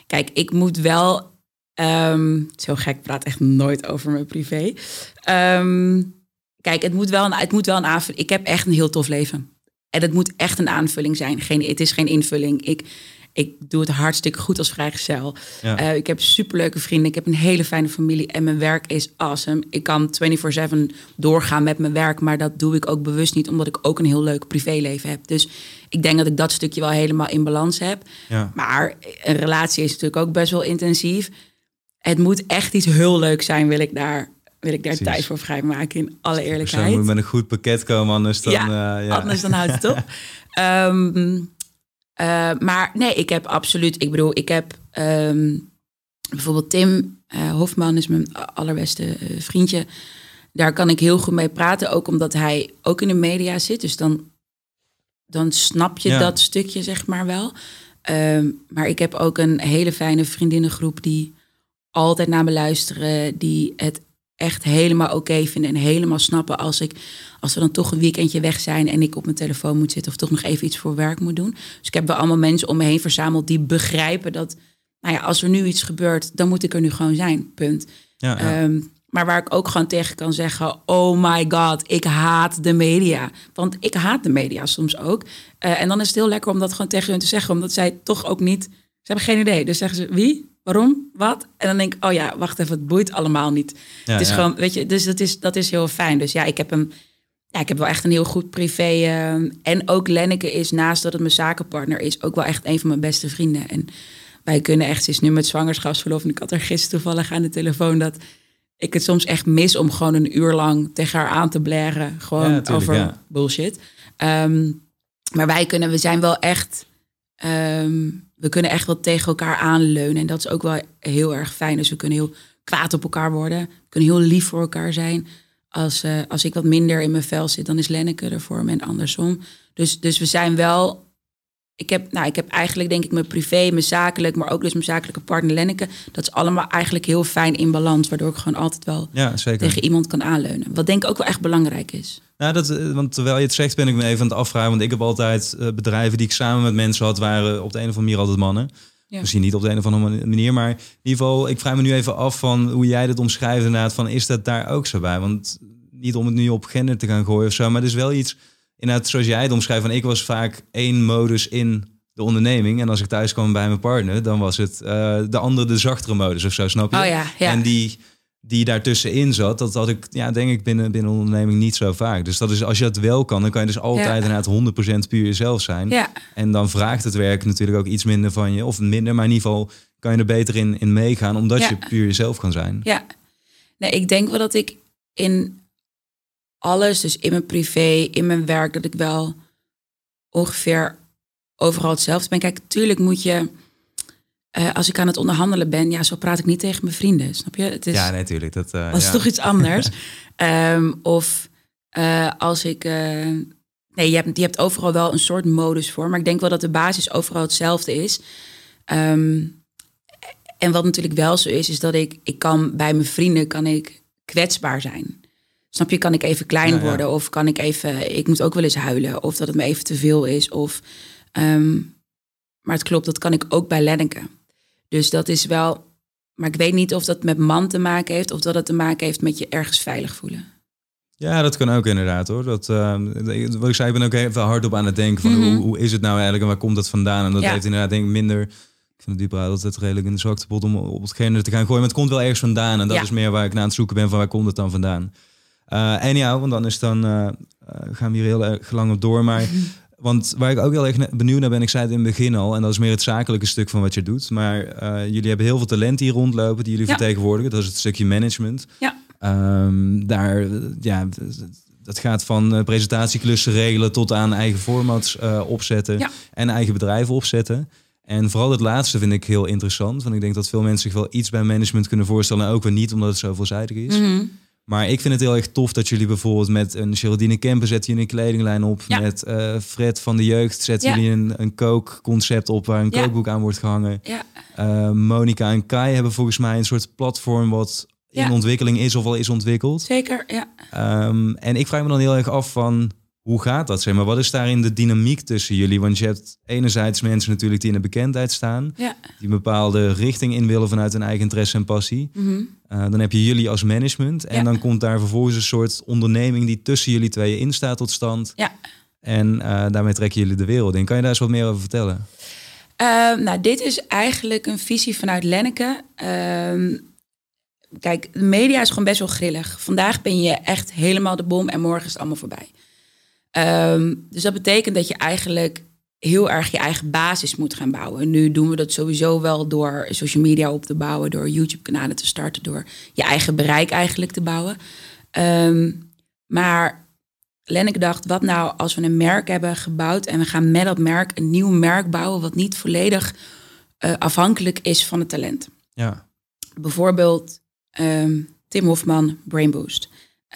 kijk, ik moet wel, ehm, zo gek, ik praat echt nooit over mijn privé. Ehm, kijk, het moet wel, een, het moet wel een aanvulling. Ik heb echt een heel tof leven. En het moet echt een aanvulling zijn. Geen, het is geen invulling. Ik, ik doe het hartstikke goed als vrijgezel. Ja. Eh, ik heb superleuke vrienden. Ik heb een hele fijne familie. En mijn werk is awesome. Ik kan 24-7 doorgaan met mijn werk. Maar dat doe ik ook bewust niet. Omdat ik ook een heel leuk privéleven heb. Dus ik denk dat ik dat stukje wel helemaal in balans heb. Ja. Maar een relatie is natuurlijk ook best wel intensief. Het moet echt iets heel leuks zijn. Wil ik daar, wil ik daar Precies. tijd voor vrijmaken. In alle eerlijkheid. dan moet met een goed pakket komen, anders dan... Ja, eh, ja. Anders dan houdt het op. Ehm, eh, maar nee, ik heb absoluut. Ik bedoel, ik heb ehm, bijvoorbeeld Tim eh, Hofman is mijn allerbeste vriendje. Daar kan ik heel goed mee praten, ook omdat hij ook in de media zit. Dus dan, dan snap je Ja. dat stukje, zeg maar wel. Ehm, maar ik heb ook een hele fijne vriendinnengroep die altijd naar me luisteren, die het echt helemaal oké vinden en helemaal snappen als ik als we dan toch een weekendje weg zijn en ik op mijn telefoon moet zitten of toch nog even iets voor werk moet doen. Dus ik heb wel allemaal mensen om me heen verzameld die begrijpen dat, nou ja, als er nu iets gebeurt, dan moet ik er nu gewoon zijn. Punt. Ja, ja. Ehm, maar waar ik ook gewoon tegen kan zeggen: Oh my god, ik haat de media. Want ik haat de media soms ook. Eh, en dan is het heel lekker om dat gewoon tegen hun te zeggen, omdat zij toch ook niet. Ze hebben geen idee. Dus zeggen ze: Wie? Waarom? Wat? En dan denk ik: Oh ja, wacht even, het boeit allemaal niet. Ja, het is ja. gewoon, weet je, dus dat is, dat is heel fijn. Dus ja, ik heb hem. Ja, ik heb wel echt een heel goed privé. eh, en ook Lenneke is, naast dat het mijn zakenpartner is, ook wel echt een van mijn beste vrienden. En wij kunnen echt, ze is nu met zwangerschapsverlof. En ik had er gisteren toevallig aan de telefoon dat ik het soms echt mis om gewoon een uur lang tegen haar aan te blaren. Gewoon Ja, tuurlijk, over bullshit. Ehm, maar wij kunnen, we zijn wel echt, ehm, we kunnen echt wel tegen elkaar aanleunen. En dat is ook wel heel erg fijn. Dus we kunnen heel kwaad op elkaar worden. We kunnen heel lief voor elkaar zijn. Als, eh, als ik wat minder in mijn vel zit, dan is Lenneke er voor me en andersom. Dus, dus we zijn wel. Ik heb, nou, ik heb eigenlijk denk ik mijn privé, mijn zakelijk, maar ook dus mijn zakelijke partner Lenneke. Dat is allemaal eigenlijk heel fijn in balans, waardoor ik gewoon altijd wel ja, zeker. tegen iemand kan aanleunen. Wat denk ik ook wel echt belangrijk is. Dat, eh, want terwijl je het zegt, ben ik me even aan het afvragen. Want ik heb altijd eh, bedrijven die ik samen met mensen had, waren op de een of andere manier altijd mannen. Ja. Misschien niet op de een of andere manier, maar in ieder geval, ik vraag me nu even af van hoe jij dit omschrijft inderdaad. Van is dat daar ook zo bij? Want niet om het nu op gender te gaan gooien of zo, maar het is wel iets, inderdaad, zoals jij het omschrijft. Van ik was vaak één modus in de onderneming. En als ik thuis kwam bij mijn partner, dan was het eh, de andere, de zachtere modus of zo, snap je? Oh ja, ja. En die, die daartussenin zat, dat had ik, ja, denk ik, binnen, binnen een onderneming niet zo vaak. Dus dat is, als je dat wel kan, dan kan je dus altijd Ja. inderdaad 100% puur jezelf zijn. ja, En dan vraagt het werk natuurlijk ook iets minder van je. Of minder, maar in ieder geval kan je er beter in, in meegaan, omdat Ja. je puur jezelf kan zijn. ja. Nee, ik denk wel dat ik in alles, dus in mijn privé, in mijn werk, dat ik wel ongeveer overal hetzelfde ben. Kijk, tuurlijk moet je, eh, als ik aan het onderhandelen ben, ja, zo praat ik niet tegen mijn vrienden, snap je? Het is, Ja, nee, natuurlijk. Dat, Dat is ja. toch iets anders. Ehm, of eh, als ik. nee, je hebt, je hebt overal wel een soort modus voor. Maar ik denk wel dat de basis overal hetzelfde is. Ehm, en wat natuurlijk wel zo is, is dat ik, ik kan bij mijn vrienden kan ik kwetsbaar zijn. Snap je, kan ik even klein Ja, ja. worden of kan ik even, ik moet ook wel eens huilen of dat het me even te veel is. Of, ehm, maar het klopt, dat kan ik ook bij Lenneke. Dus dat is wel, maar ik weet niet of dat met man te maken heeft of dat het te maken heeft met je ergens veilig voelen. Ja, dat kan ook inderdaad hoor. Dat, eh, wat ik zei, ik ben ook even hardop aan het denken van Mhm. hoe, hoe is het nou eigenlijk en waar komt dat vandaan? En dat Ja. heeft inderdaad denk ik minder... Ik vind het dieper altijd redelijk in de zwakte pot om op hetgene te gaan gooien. Maar het komt wel ergens vandaan. En dat Ja. is meer waar ik naar aan het zoeken ben van waar komt het dan vandaan. Eh en ja, want dan is dan, eh, eh, gaan we hier heel erg lang op door. Maar want waar ik ook heel erg benieuwd naar ben, ik zei het in het begin al, en dat is meer het zakelijke stuk van wat je doet. Maar eh, jullie hebben heel veel talenten hier rondlopen die jullie Ja. vertegenwoordigen. Dat is het stukje management. Ja. Ehm, daar, ja, dat gaat van eh, presentatieklussen regelen tot aan eigen formats eh, opzetten Ja. en eigen bedrijven opzetten. En vooral het laatste vind ik heel interessant. Want ik denk dat veel mensen zich wel iets bij management kunnen voorstellen. En ook weer niet, omdat het zo veelzijdig is. Mhm. Maar ik vind het heel erg tof dat jullie bijvoorbeeld met een Geraldine Kemper zetten jullie een kledinglijn op. Ja. Met eh, Fred van de Jeugd zetten Ja. jullie een, een kookconcept op waar een Ja. kookboek aan wordt gehangen. Ja. Eh, Monica en Kai hebben volgens mij een soort platform wat in ontwikkeling is of al is ontwikkeld. Zeker, ja. Ehm, en ik vraag me dan heel erg af van hoe gaat dat? Zeg maar, wat is daarin de dynamiek tussen jullie? Want je hebt enerzijds mensen natuurlijk die in de bekendheid staan, ja. die een bepaalde richting in willen vanuit hun eigen interesse en passie. Mhm. Uh, dan heb je jullie als management. En Ja. dan komt daar vervolgens een soort onderneming die tussen jullie tweeën in staat tot stand. Ja. En uh, daarmee trekken jullie de wereld in. Kan je daar eens wat meer over vertellen? Ehm, nou, dit is eigenlijk een visie vanuit Lenneke. Ehm, kijk, de media is gewoon best wel grillig. Vandaag ben je echt helemaal de bom en morgen is het allemaal voorbij. Ehm, dus dat betekent dat je eigenlijk heel erg je eigen basis moet gaan bouwen. Nu doen we dat sowieso wel door social media op te bouwen, door YouTube-kanalen te starten, door je eigen bereik eigenlijk te bouwen. Ehm, maar Lenneke dacht, wat nou als we een merk hebben gebouwd en we gaan met dat merk een nieuw merk bouwen wat niet volledig uh, afhankelijk is van het talent. Ja. Bijvoorbeeld um, Tim Hofman, Brain Boost.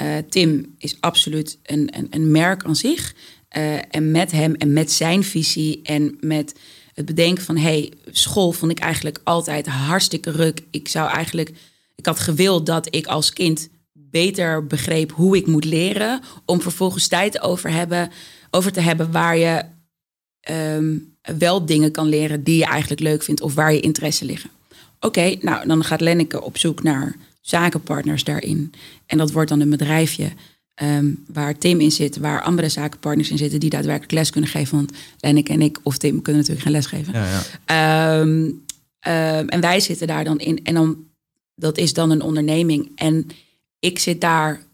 Uh, Tim is absoluut een, een, een merk aan zich. Uh, en met hem en met zijn visie en met het bedenken van... hey, school vond ik eigenlijk altijd hartstikke ruk. Ik zou eigenlijk... Ik had gewild dat ik als kind beter begreep hoe ik moet leren... om vervolgens tijd over, hebben, over te hebben waar je um, wel dingen kan leren... die je eigenlijk leuk vindt of waar je interesse liggen. Oké, nou, dan gaat Lenneke op zoek naar zakenpartners daarin. En dat wordt dan een bedrijfje um, waar Tim in zit, waar andere zakenpartners in zitten die daadwerkelijk les kunnen geven. Want Lenneke en ik of Tim kunnen natuurlijk geen les geven. Ja, ja. Um, um, en wij zitten daar dan in. En dan, dat is dan een onderneming. En ik zit daar.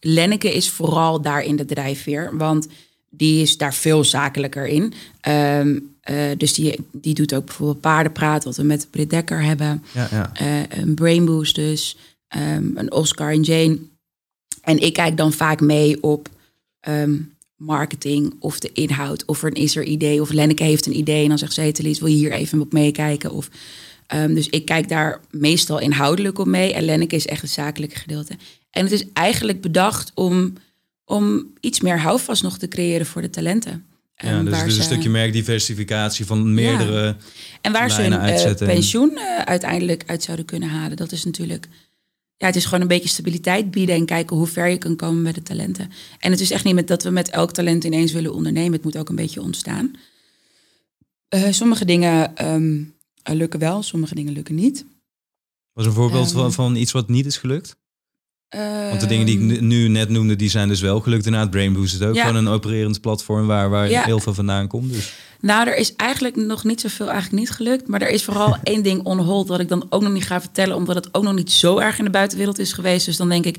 Lenneke is vooral daar in de drijfveer, want die is daar veel zakelijker in. Um, uh, dus die, die doet ook bijvoorbeeld paardenpraat, wat we met Britt Dekker hebben. Ja, ja. Uh, een Brain Boost dus, um, een Oscar en Jane. En ik kijk dan vaak mee op um, marketing of de inhoud. Of er is er idee, of Lenneke heeft een idee. En dan zegt ze, hey, Thalys, wil je hier even op meekijken? Of, dus ik kijk daar meestal inhoudelijk op mee. En Lenneke is echt het zakelijke gedeelte. En het is eigenlijk bedacht om, om iets meer houvast nog te creëren voor de talenten. Ja, dus, dus een stukje merkdiversificatie van meerdere. Ja. En waar ze hun uh, pensioen uh, uiteindelijk uit zouden kunnen halen, dat is natuurlijk. Ja, het is gewoon een beetje stabiliteit bieden en kijken hoe ver je kan komen met de talenten. En het is echt niet met dat we met elk talent ineens willen ondernemen. Het moet ook een beetje ontstaan. Uh, sommige dingen um, lukken wel, sommige dingen lukken niet. Was een voorbeeld um, van, van iets wat niet is gelukt? Want de dingen die ik nu net noemde, die zijn dus wel gelukt. Inderdaad, Brain Boost is ook Ja. gewoon een opererend platform waar, waar Ja. heel veel vandaan komt. Dus Nou, er is eigenlijk nog niet zoveel eigenlijk niet gelukt. Maar er is vooral één ding on hold wat ik dan ook nog niet ga vertellen. Omdat het ook nog niet zo erg in de buitenwereld is geweest. Dus dan denk ik,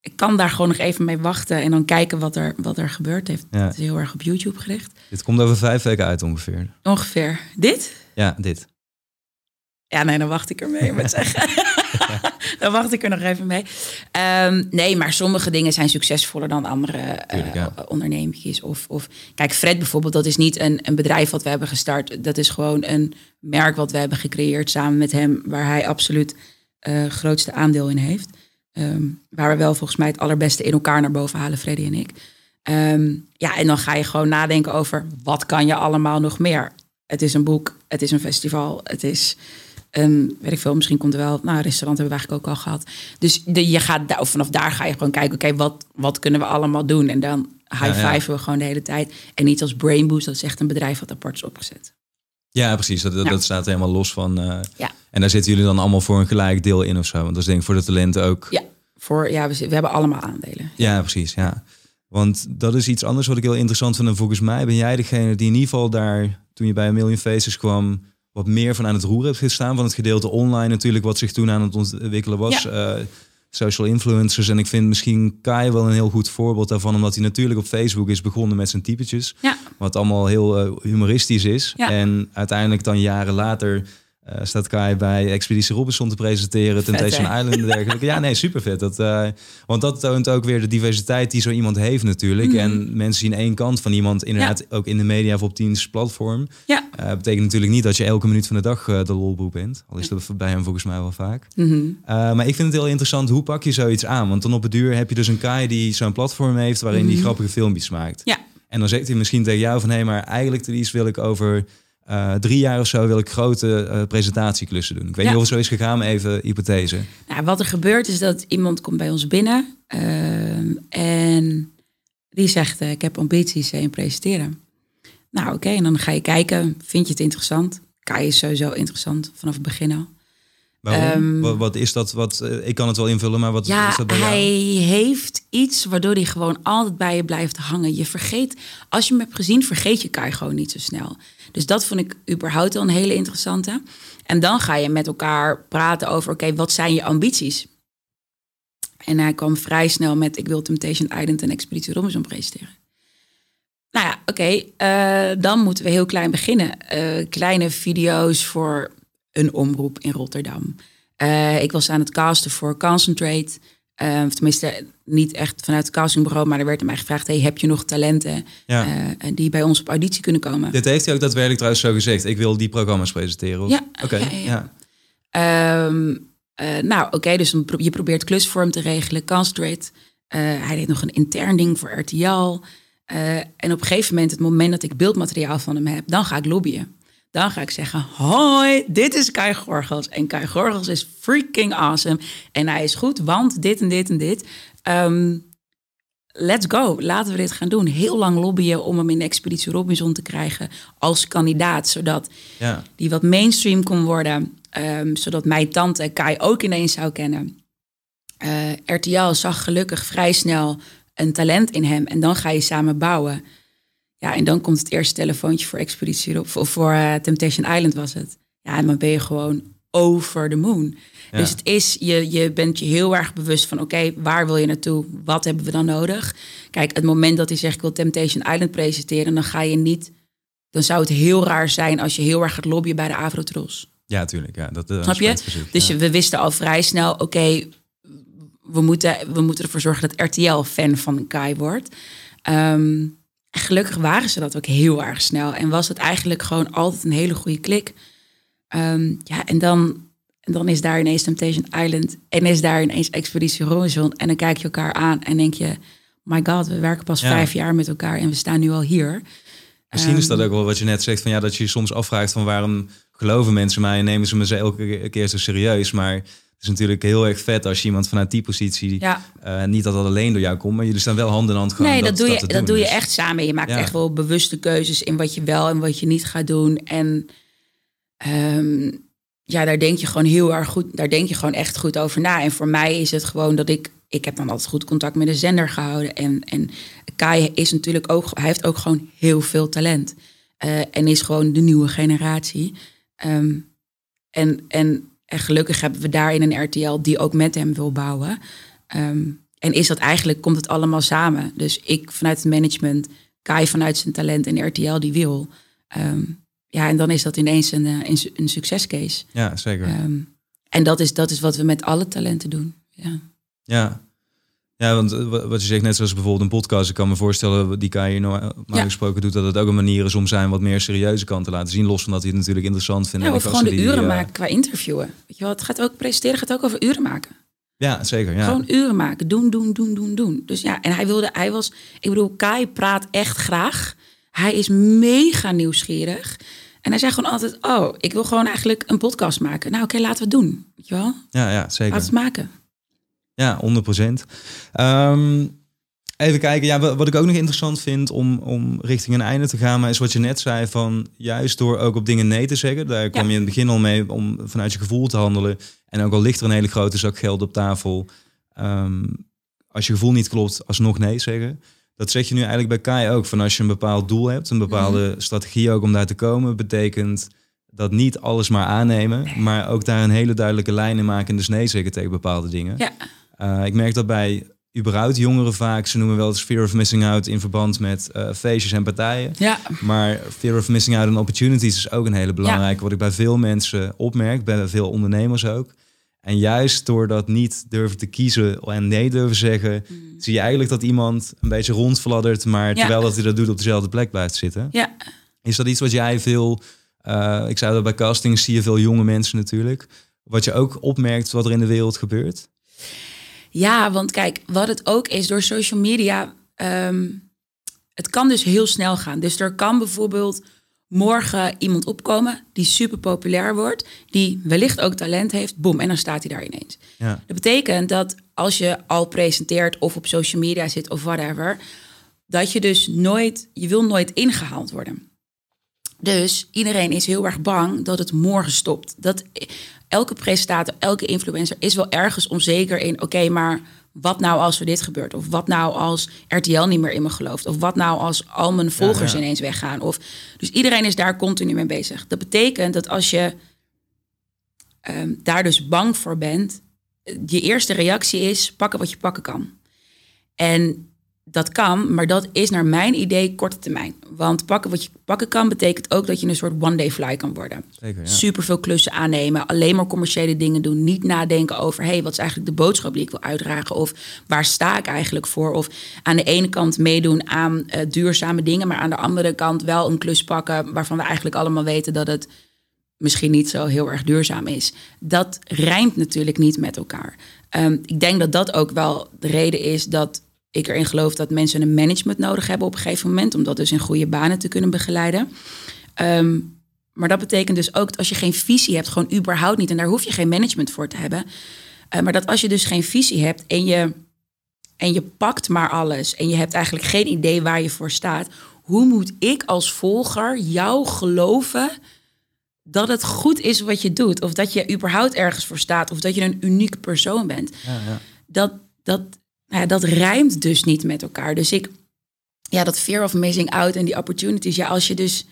ik kan daar gewoon nog even mee wachten. En dan kijken wat er, wat er gebeurd heeft. Ja. Het is heel erg op YouTube gericht. dit komt over vijf weken uit ongeveer. Ongeveer. Dit? Ja, dit. Ja, nee, dan wacht ik er mee met zeggen. dan wacht ik er nog even mee. Um, nee, maar sommige dingen zijn succesvoller dan andere Tuurlijk, uh, ondernemingjes. Of, of kijk, Fred bijvoorbeeld, dat is niet een, een bedrijf wat we hebben gestart. Dat is gewoon een merk wat we hebben gecreëerd samen met hem, waar hij absoluut uh, grootste aandeel in heeft. Um, waar we wel volgens mij het allerbeste in elkaar naar boven halen, Freddy en ik. Um, ja, en dan ga je gewoon nadenken over wat kan je allemaal nog meer. Het is een boek, het is een festival, het is Um, weet ik veel, misschien komt er wel... Nou, een restaurant hebben we eigenlijk ook al gehad. Dus de, je gaat daar, vanaf daar ga je gewoon kijken... oké, okay, wat, wat kunnen we allemaal doen? En dan high-fiven ja, ja. we gewoon de hele tijd. En niet als Brain Boost, dat is echt een bedrijf wat apart is opgezet. Ja, precies. Dat, dat, staat helemaal los van. eh, Ja. En daar zitten jullie dan allemaal voor een gelijk deel in of zo. Want dat is denk ik voor de talenten ook. Ja, voor, ja we hebben allemaal aandelen. Ja, precies. Ja. Want dat is iets anders wat ik heel interessant vind. En volgens mij ben jij degene die in ieder geval daar, toen je bij een Million Faces kwam, wat meer van aan het roer hebt gestaan. Van het gedeelte online natuurlijk, wat zich toen aan het ontwikkelen was. Ja. Eh, social influencers. En ik vind misschien Kai wel een heel goed voorbeeld daarvan. Omdat hij natuurlijk op Facebook is begonnen met zijn typetjes. Ja. Wat allemaal heel eh, humoristisch is. Ja. En uiteindelijk dan jaren later eh, staat Kai bij Expeditie Robinson te presenteren. Vet, Temptation hè? Island en dergelijke. Ja, nee, super vet. Dat, eh, want dat toont ook weer de diversiteit die zo iemand heeft natuurlijk. Mhm. En mensen zien één kant van iemand inderdaad ook in de media of op Teams platform. Ja. Eh, betekent natuurlijk niet dat je elke minuut van de dag de lolboe bent. Al is dat bij hem volgens mij wel vaak. Mhm. Maar ik vind het heel interessant, hoe pak je zoiets aan? Want dan op het duur heb je dus een Kai die zo'n platform heeft... waarin die Mhm. grappige filmpjes maakt. Ja. En dan zegt hij misschien tegen jou van... hé, maar eigenlijk Therese, wil ik over uh, drie jaar of zo... wil ik grote uh, presentatieklussen doen. Ik weet Ja. niet of het zo is gegaan, maar even hypothese. Nou, wat er gebeurt is dat iemand komt bij ons binnen ehm, en die zegt: eh, Ik heb ambities in presenteren. Nou, oké, en dan ga je kijken: vind je het interessant? Kai is sowieso interessant vanaf het begin al. Waarom? Ehm, wat, wat is dat? Wat, eh, ik kan het wel invullen, maar wat Ja, is dat bij hij jou? heeft iets waardoor hij gewoon altijd bij je blijft hangen. Je vergeet, als je hem hebt gezien, vergeet je Kai gewoon niet zo snel. Dus dat vond ik überhaupt al een hele interessante. En dan ga je met elkaar praten over, oké, wat zijn je ambities? En hij kwam vrij snel met, ik wil Temptation Island en Expeditie Robinson presenteren. Nou ja, oké, eh, dan moeten we heel klein beginnen. Eh, kleine video's voor een omroep in Rotterdam. Eh, ik was aan het casten voor Concentrate. Of tenminste, niet echt vanuit het castingbureau, maar er werd mij gevraagd: hey, heb je nog talenten Ja. eh, die bij ons op auditie kunnen komen? Dit heeft hij ook daadwerkelijk trouwens zo gezegd. Ik wil die programma's presenteren. of- Ja, Oké, ja, ja. ja. Ehm, eh, nou, oké, dus je probeert klus voor hem te regelen, Concentrate. Hij deed nog een intern ding voor RTL. En op een gegeven moment, het moment dat ik beeldmateriaal van hem heb, dan ga ik lobbyen. Dan ga ik zeggen, hoi, dit is Kai Gorgels. En Kai Gorgels is freaking awesome. En hij is goed, want dit en dit en dit. Ehm, let's go, laten we dit gaan doen. Heel lang lobbyen om hem in de Expeditie Robinson te krijgen als kandidaat. Zodat ja. die wat mainstream kon worden. ehm, zodat mijn tante Kai ook ineens zou kennen. Eh, RTL zag gelukkig vrij snel een talent in hem. En dan ga je samen bouwen. Ja, en dan komt het eerste telefoontje voor Expeditie of voor eh, Temptation Island was het. Ja, en dan ben je gewoon over de moon. Ja. Dus het is, je, je bent je heel erg bewust van, oké, waar wil je naartoe? Wat hebben we dan nodig? Kijk, het moment dat hij zegt, ik wil Temptation Island presenteren, dan ga je niet, dan zou het heel raar zijn als je heel erg gaat lobbyen bij de Avrotros. Ja, tuurlijk. Ja, dat, eh, Snap je? Dus ja. we wisten al vrij snel, oké, we, moeten, we moeten ervoor zorgen dat RTL fan van Kai wordt. Ehm, en gelukkig waren ze dat ook heel erg snel. En was het eigenlijk gewoon altijd een hele goede klik. Ehm, ja, en dan, en dan is daar ineens Temptation Island. En is daar ineens Expeditie Robinson. En dan kijk je elkaar aan en denk je... My god, we werken pas Ja. vijf jaar met elkaar en we staan nu al hier. Misschien is dat Ehm, ook wel wat je net zegt, van ja, dat je je soms afvraagt van waarom geloven mensen mij en nemen ze me ze elke keer zo serieus. Maar is natuurlijk heel erg vet als je iemand vanuit die positie, Ja. eh, niet dat dat alleen door jou komt, maar jullie staan wel hand in hand gewoon. Nee, dat, doe je, dat doe je Dus- echt samen. Je maakt Ja. echt wel bewuste keuzes in wat je wel en wat je niet gaat doen. En ehm, ja, daar denk je gewoon heel erg goed, daar denk je gewoon echt goed over na. En voor mij is het gewoon dat ik, ik heb dan altijd goed contact met de zender gehouden. En, en Kai is natuurlijk ook, hij heeft ook gewoon heel veel talent. Eh, en is gewoon de nieuwe generatie. Ehm, en, en, en gelukkig hebben we daarin een RTL die ook met hem wil bouwen. Ehm, en is dat eigenlijk, komt het allemaal samen. Dus ik vanuit het management, Kai vanuit zijn talent en RTL die wil. Ehm, ja, en dan is dat ineens een, eh, een, su- een succescase. Ja, zeker. Ehm, en dat is, dat is wat we met alle talenten doen. Ja. Ja. Ja, want eh, wa- wat je zegt, net zoals bijvoorbeeld een podcast, ik kan me voorstellen, die Kai Ja. gesproken doet, dat het ook een manier is om zijn wat meer serieuze kant te laten zien, los van dat hij het natuurlijk interessant vindt. Ja, of gewoon de die, uren eh, maken qua interviewen. Weet je wel, het gaat ook, presenteren gaat ook over uren maken. Ja, zeker. Ja. Gewoon uren maken. Doen, doen, doen, doen, doen. Dus ja, en hij wilde, hij was, ik bedoel, Kai praat echt graag. Hij is mega nieuwsgierig. En hij zei gewoon altijd, oh, ik wil gewoon eigenlijk een podcast maken. Nou, oké, laten we het doen. Weet je wel? ja, ja, zeker. Laten we het maken. Ja, 100 procent. Ehm, even kijken. Ja, wa- wat ik ook nog interessant vind om, om richting een einde te gaan, maar is wat je net zei van juist door ook op dingen nee te zeggen. Daar kwam je in het begin al mee om vanuit je gevoel te handelen. En ook al ligt er een hele grote zak geld op tafel, ehm, als je gevoel niet klopt, alsnog nee zeggen. Dat zeg je nu eigenlijk bij Kai ook. Van als je een bepaald doel hebt, een bepaalde Mhm. strategie ook om daar te komen, betekent dat niet alles maar aannemen, maar ook daar een hele duidelijke lijn in maken en dus nee zeggen tegen bepaalde dingen. Ja. Eh, ik merk dat bij überhaupt jongeren vaak, ze noemen wel eens fear of missing out in verband met eh, feestjes en partijen. Ja, Maar fear of missing out en opportunities is ook een hele belangrijke. Wat ik bij veel mensen opmerk, bij veel ondernemers ook. En juist door dat niet durven te kiezen en nee durven zeggen, zie je eigenlijk dat iemand een beetje rondfladdert, maar Ja. terwijl dat hij dat doet op dezelfde plek blijft zitten. ja. Is dat iets wat jij veel, eh, ik zei dat bij castings zie je veel jonge mensen natuurlijk, wat je ook opmerkt wat er in de wereld gebeurt? Ja, want kijk, wat het ook is door social media, ehm, het kan dus heel snel gaan. Dus er kan bijvoorbeeld morgen iemand opkomen die super populair wordt, die wellicht ook talent heeft, boem, en dan staat hij daar ineens. Ja, Dat betekent dat als je al presenteert of op social media zit of whatever, dat je dus nooit, je wil nooit ingehaald worden. Dus iedereen is heel erg bang dat het morgen stopt. Dat elke presentator, elke influencer is wel ergens onzeker in. Oké, maar wat nou als er dit gebeurt? Of wat nou als RTL niet meer in me gelooft? Of wat nou als al mijn volgers ja. ineens weggaan? Of, dus iedereen is daar continu mee bezig. Dat betekent dat als je ehm, daar dus bang voor bent, je eerste reactie is pakken wat je pakken kan. En dat kan, maar dat is naar mijn idee korte termijn. Want pakken wat je pakken kan betekent ook dat je een soort one-day fly kan worden. zeker. Ja. Super veel klussen aannemen, alleen maar commerciële dingen doen, niet nadenken over hey, wat is eigenlijk de boodschap die ik wil uitdragen of waar sta ik eigenlijk voor? Of aan de ene kant meedoen aan eh, duurzame dingen, maar aan de andere kant wel een klus pakken waarvan we eigenlijk allemaal weten dat het misschien niet zo heel erg duurzaam is. Dat rijmt natuurlijk niet met elkaar. Ehm, ik denk dat dat ook wel de reden is dat ik erin geloof dat mensen een management nodig hebben op een gegeven moment, om dat dus in goede banen te kunnen begeleiden. Ehm, maar dat betekent dus ook dat als je geen visie hebt, gewoon überhaupt niet, en daar hoef je geen management voor te hebben. eh, maar dat als je dus geen visie hebt en je, en je pakt maar alles en je hebt eigenlijk geen idee waar je voor staat, hoe moet ik als volger jou geloven dat het goed is wat je doet? Of dat je überhaupt ergens voor staat, of dat je een unieke persoon bent? Ja, ja. dat, dat, nou ja, dat rijmt dus niet met elkaar. Dus ik, ja, dat fear of missing out en die opportunities. Ja, als je dus,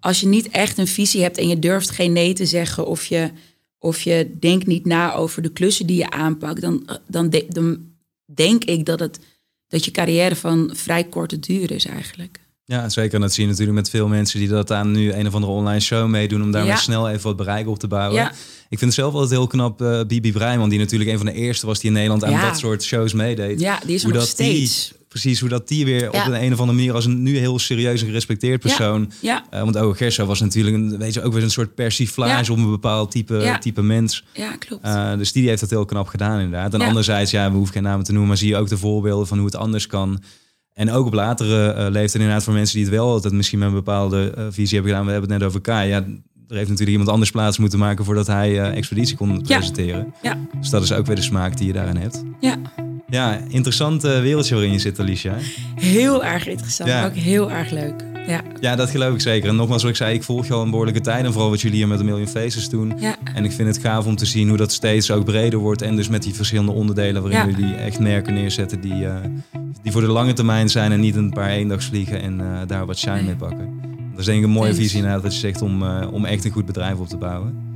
als je niet echt een visie hebt en je durft geen nee te zeggen of je, of je denkt niet na over de klussen die je aanpakt, dan, dan, de- dan denk ik dat, het, dat je carrière van vrij korte duur is eigenlijk. Ja, zeker. En dat zie je natuurlijk met veel mensen die dat aan nu een of andere online show meedoen om daarmee Ja. snel even wat bereik op te bouwen. Ja. Ik vind het zelf altijd heel knap, eh Bibi Breiman, die natuurlijk een van de eerste was die in Nederland aan Ja. dat soort shows meedeed. Ja, die is Hoe nog dat die- steeds. Precies, hoe dat die weer op een, een of andere manier als een nu heel serieus en gerespecteerd persoon. Ja, Eh, want Ogo Gerso was natuurlijk een, weet je, ook weer een soort persiflage op een bepaald type, type mens. ja klopt. Eh, dus die heeft dat heel knap gedaan inderdaad. En anderzijds, ja, we hoeven geen namen te noemen, maar zie je ook de voorbeelden van hoe het anders kan. En ook op latere eh leeftijd inderdaad voor mensen die het wel altijd misschien met een bepaalde eh, visie hebben gedaan. We hebben het net over Kai. Ja, er heeft natuurlijk iemand anders plaats moeten maken voordat hij eh, Expeditie kon presenteren. ja, Dus dat is ook weer de smaak die je daarin hebt. ja, Ja, interessant wereldje waarin je zit, Alicia. heel erg interessant. Ja. Ook heel erg leuk. Ja, Ja, dat geloof ik zeker. En nogmaals, zoals ik zei, ik volg al een behoorlijke tijd. En vooral wat jullie hier met de Million Faces doen. ja, En ik vind het gaaf om te zien hoe dat steeds ook breder wordt. En dus met die verschillende onderdelen waarin Ja. jullie echt merken neerzetten die, eh, die voor de lange termijn zijn. En niet een paar eendagsvliegen en eh, daar wat shine Nee. mee pakken. Dat is denk ik een mooie Thanks. visie inderdaad dat je zegt om, eh, om echt een goed bedrijf op te bouwen.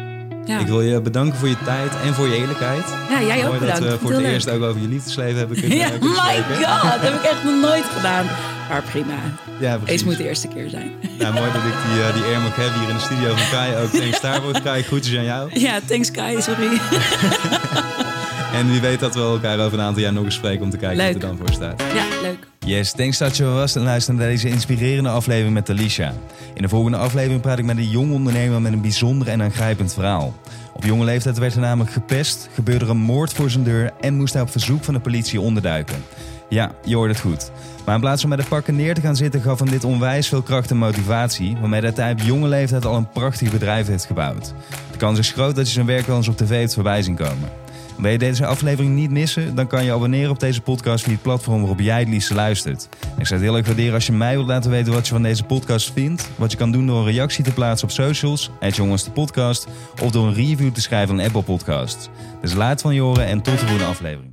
Ja. Ik wil je bedanken voor je tijd en voor je eerlijkheid. ja jij ook Mooi bedankt. dat we voor het eerst ook over je liefdesleven hebben kunnen, Ja, eh, kunnen my god, dat heb ik echt nog nooit gedaan. Maar prima. Ja, Deze precies. moet de eerste keer zijn. Nou, mooi dat ik die, eh, die eer mag hebben hier in de studio van Kai. Ook thanks daarvoor. Kai, groetjes aan jou. Ja, thanks Kai, sorry. En wie weet dat we elkaar over een aantal jaar nog eens spreken om te kijken Leuk. wat er dan voor staat. Ja, leuk. Yes, thanks dat je was en luisterde naar deze inspirerende aflevering met Alicia. In de volgende aflevering praat ik met een jong ondernemer met een bijzonder en aangrijpend verhaal. Op jonge leeftijd werd hij namelijk gepest, gebeurde er een moord voor zijn deur en moest hij op verzoek van de politie onderduiken. Ja, je hoort het goed. Maar in plaats van met de pakken neer te gaan zitten, gaf hem dit onwijs veel kracht en motivatie, waarmee dat hij op jonge leeftijd al een prachtig bedrijf heeft gebouwd. De kans is groot dat je zijn werk wel eens op tv hebt voorbij zien komen. Wil je deze aflevering niet missen? Dan kan je abonneren op deze podcast via het platform waarop jij het liefst luistert. Ik zou het heel erg waarderen als je mij wilt laten weten wat je van deze podcast vindt. Wat je kan doen door een reactie te plaatsen op socials, het jongens de podcast, of door een review te schrijven aan Apple Podcasts. Dus laat van je horen en tot de volgende aflevering.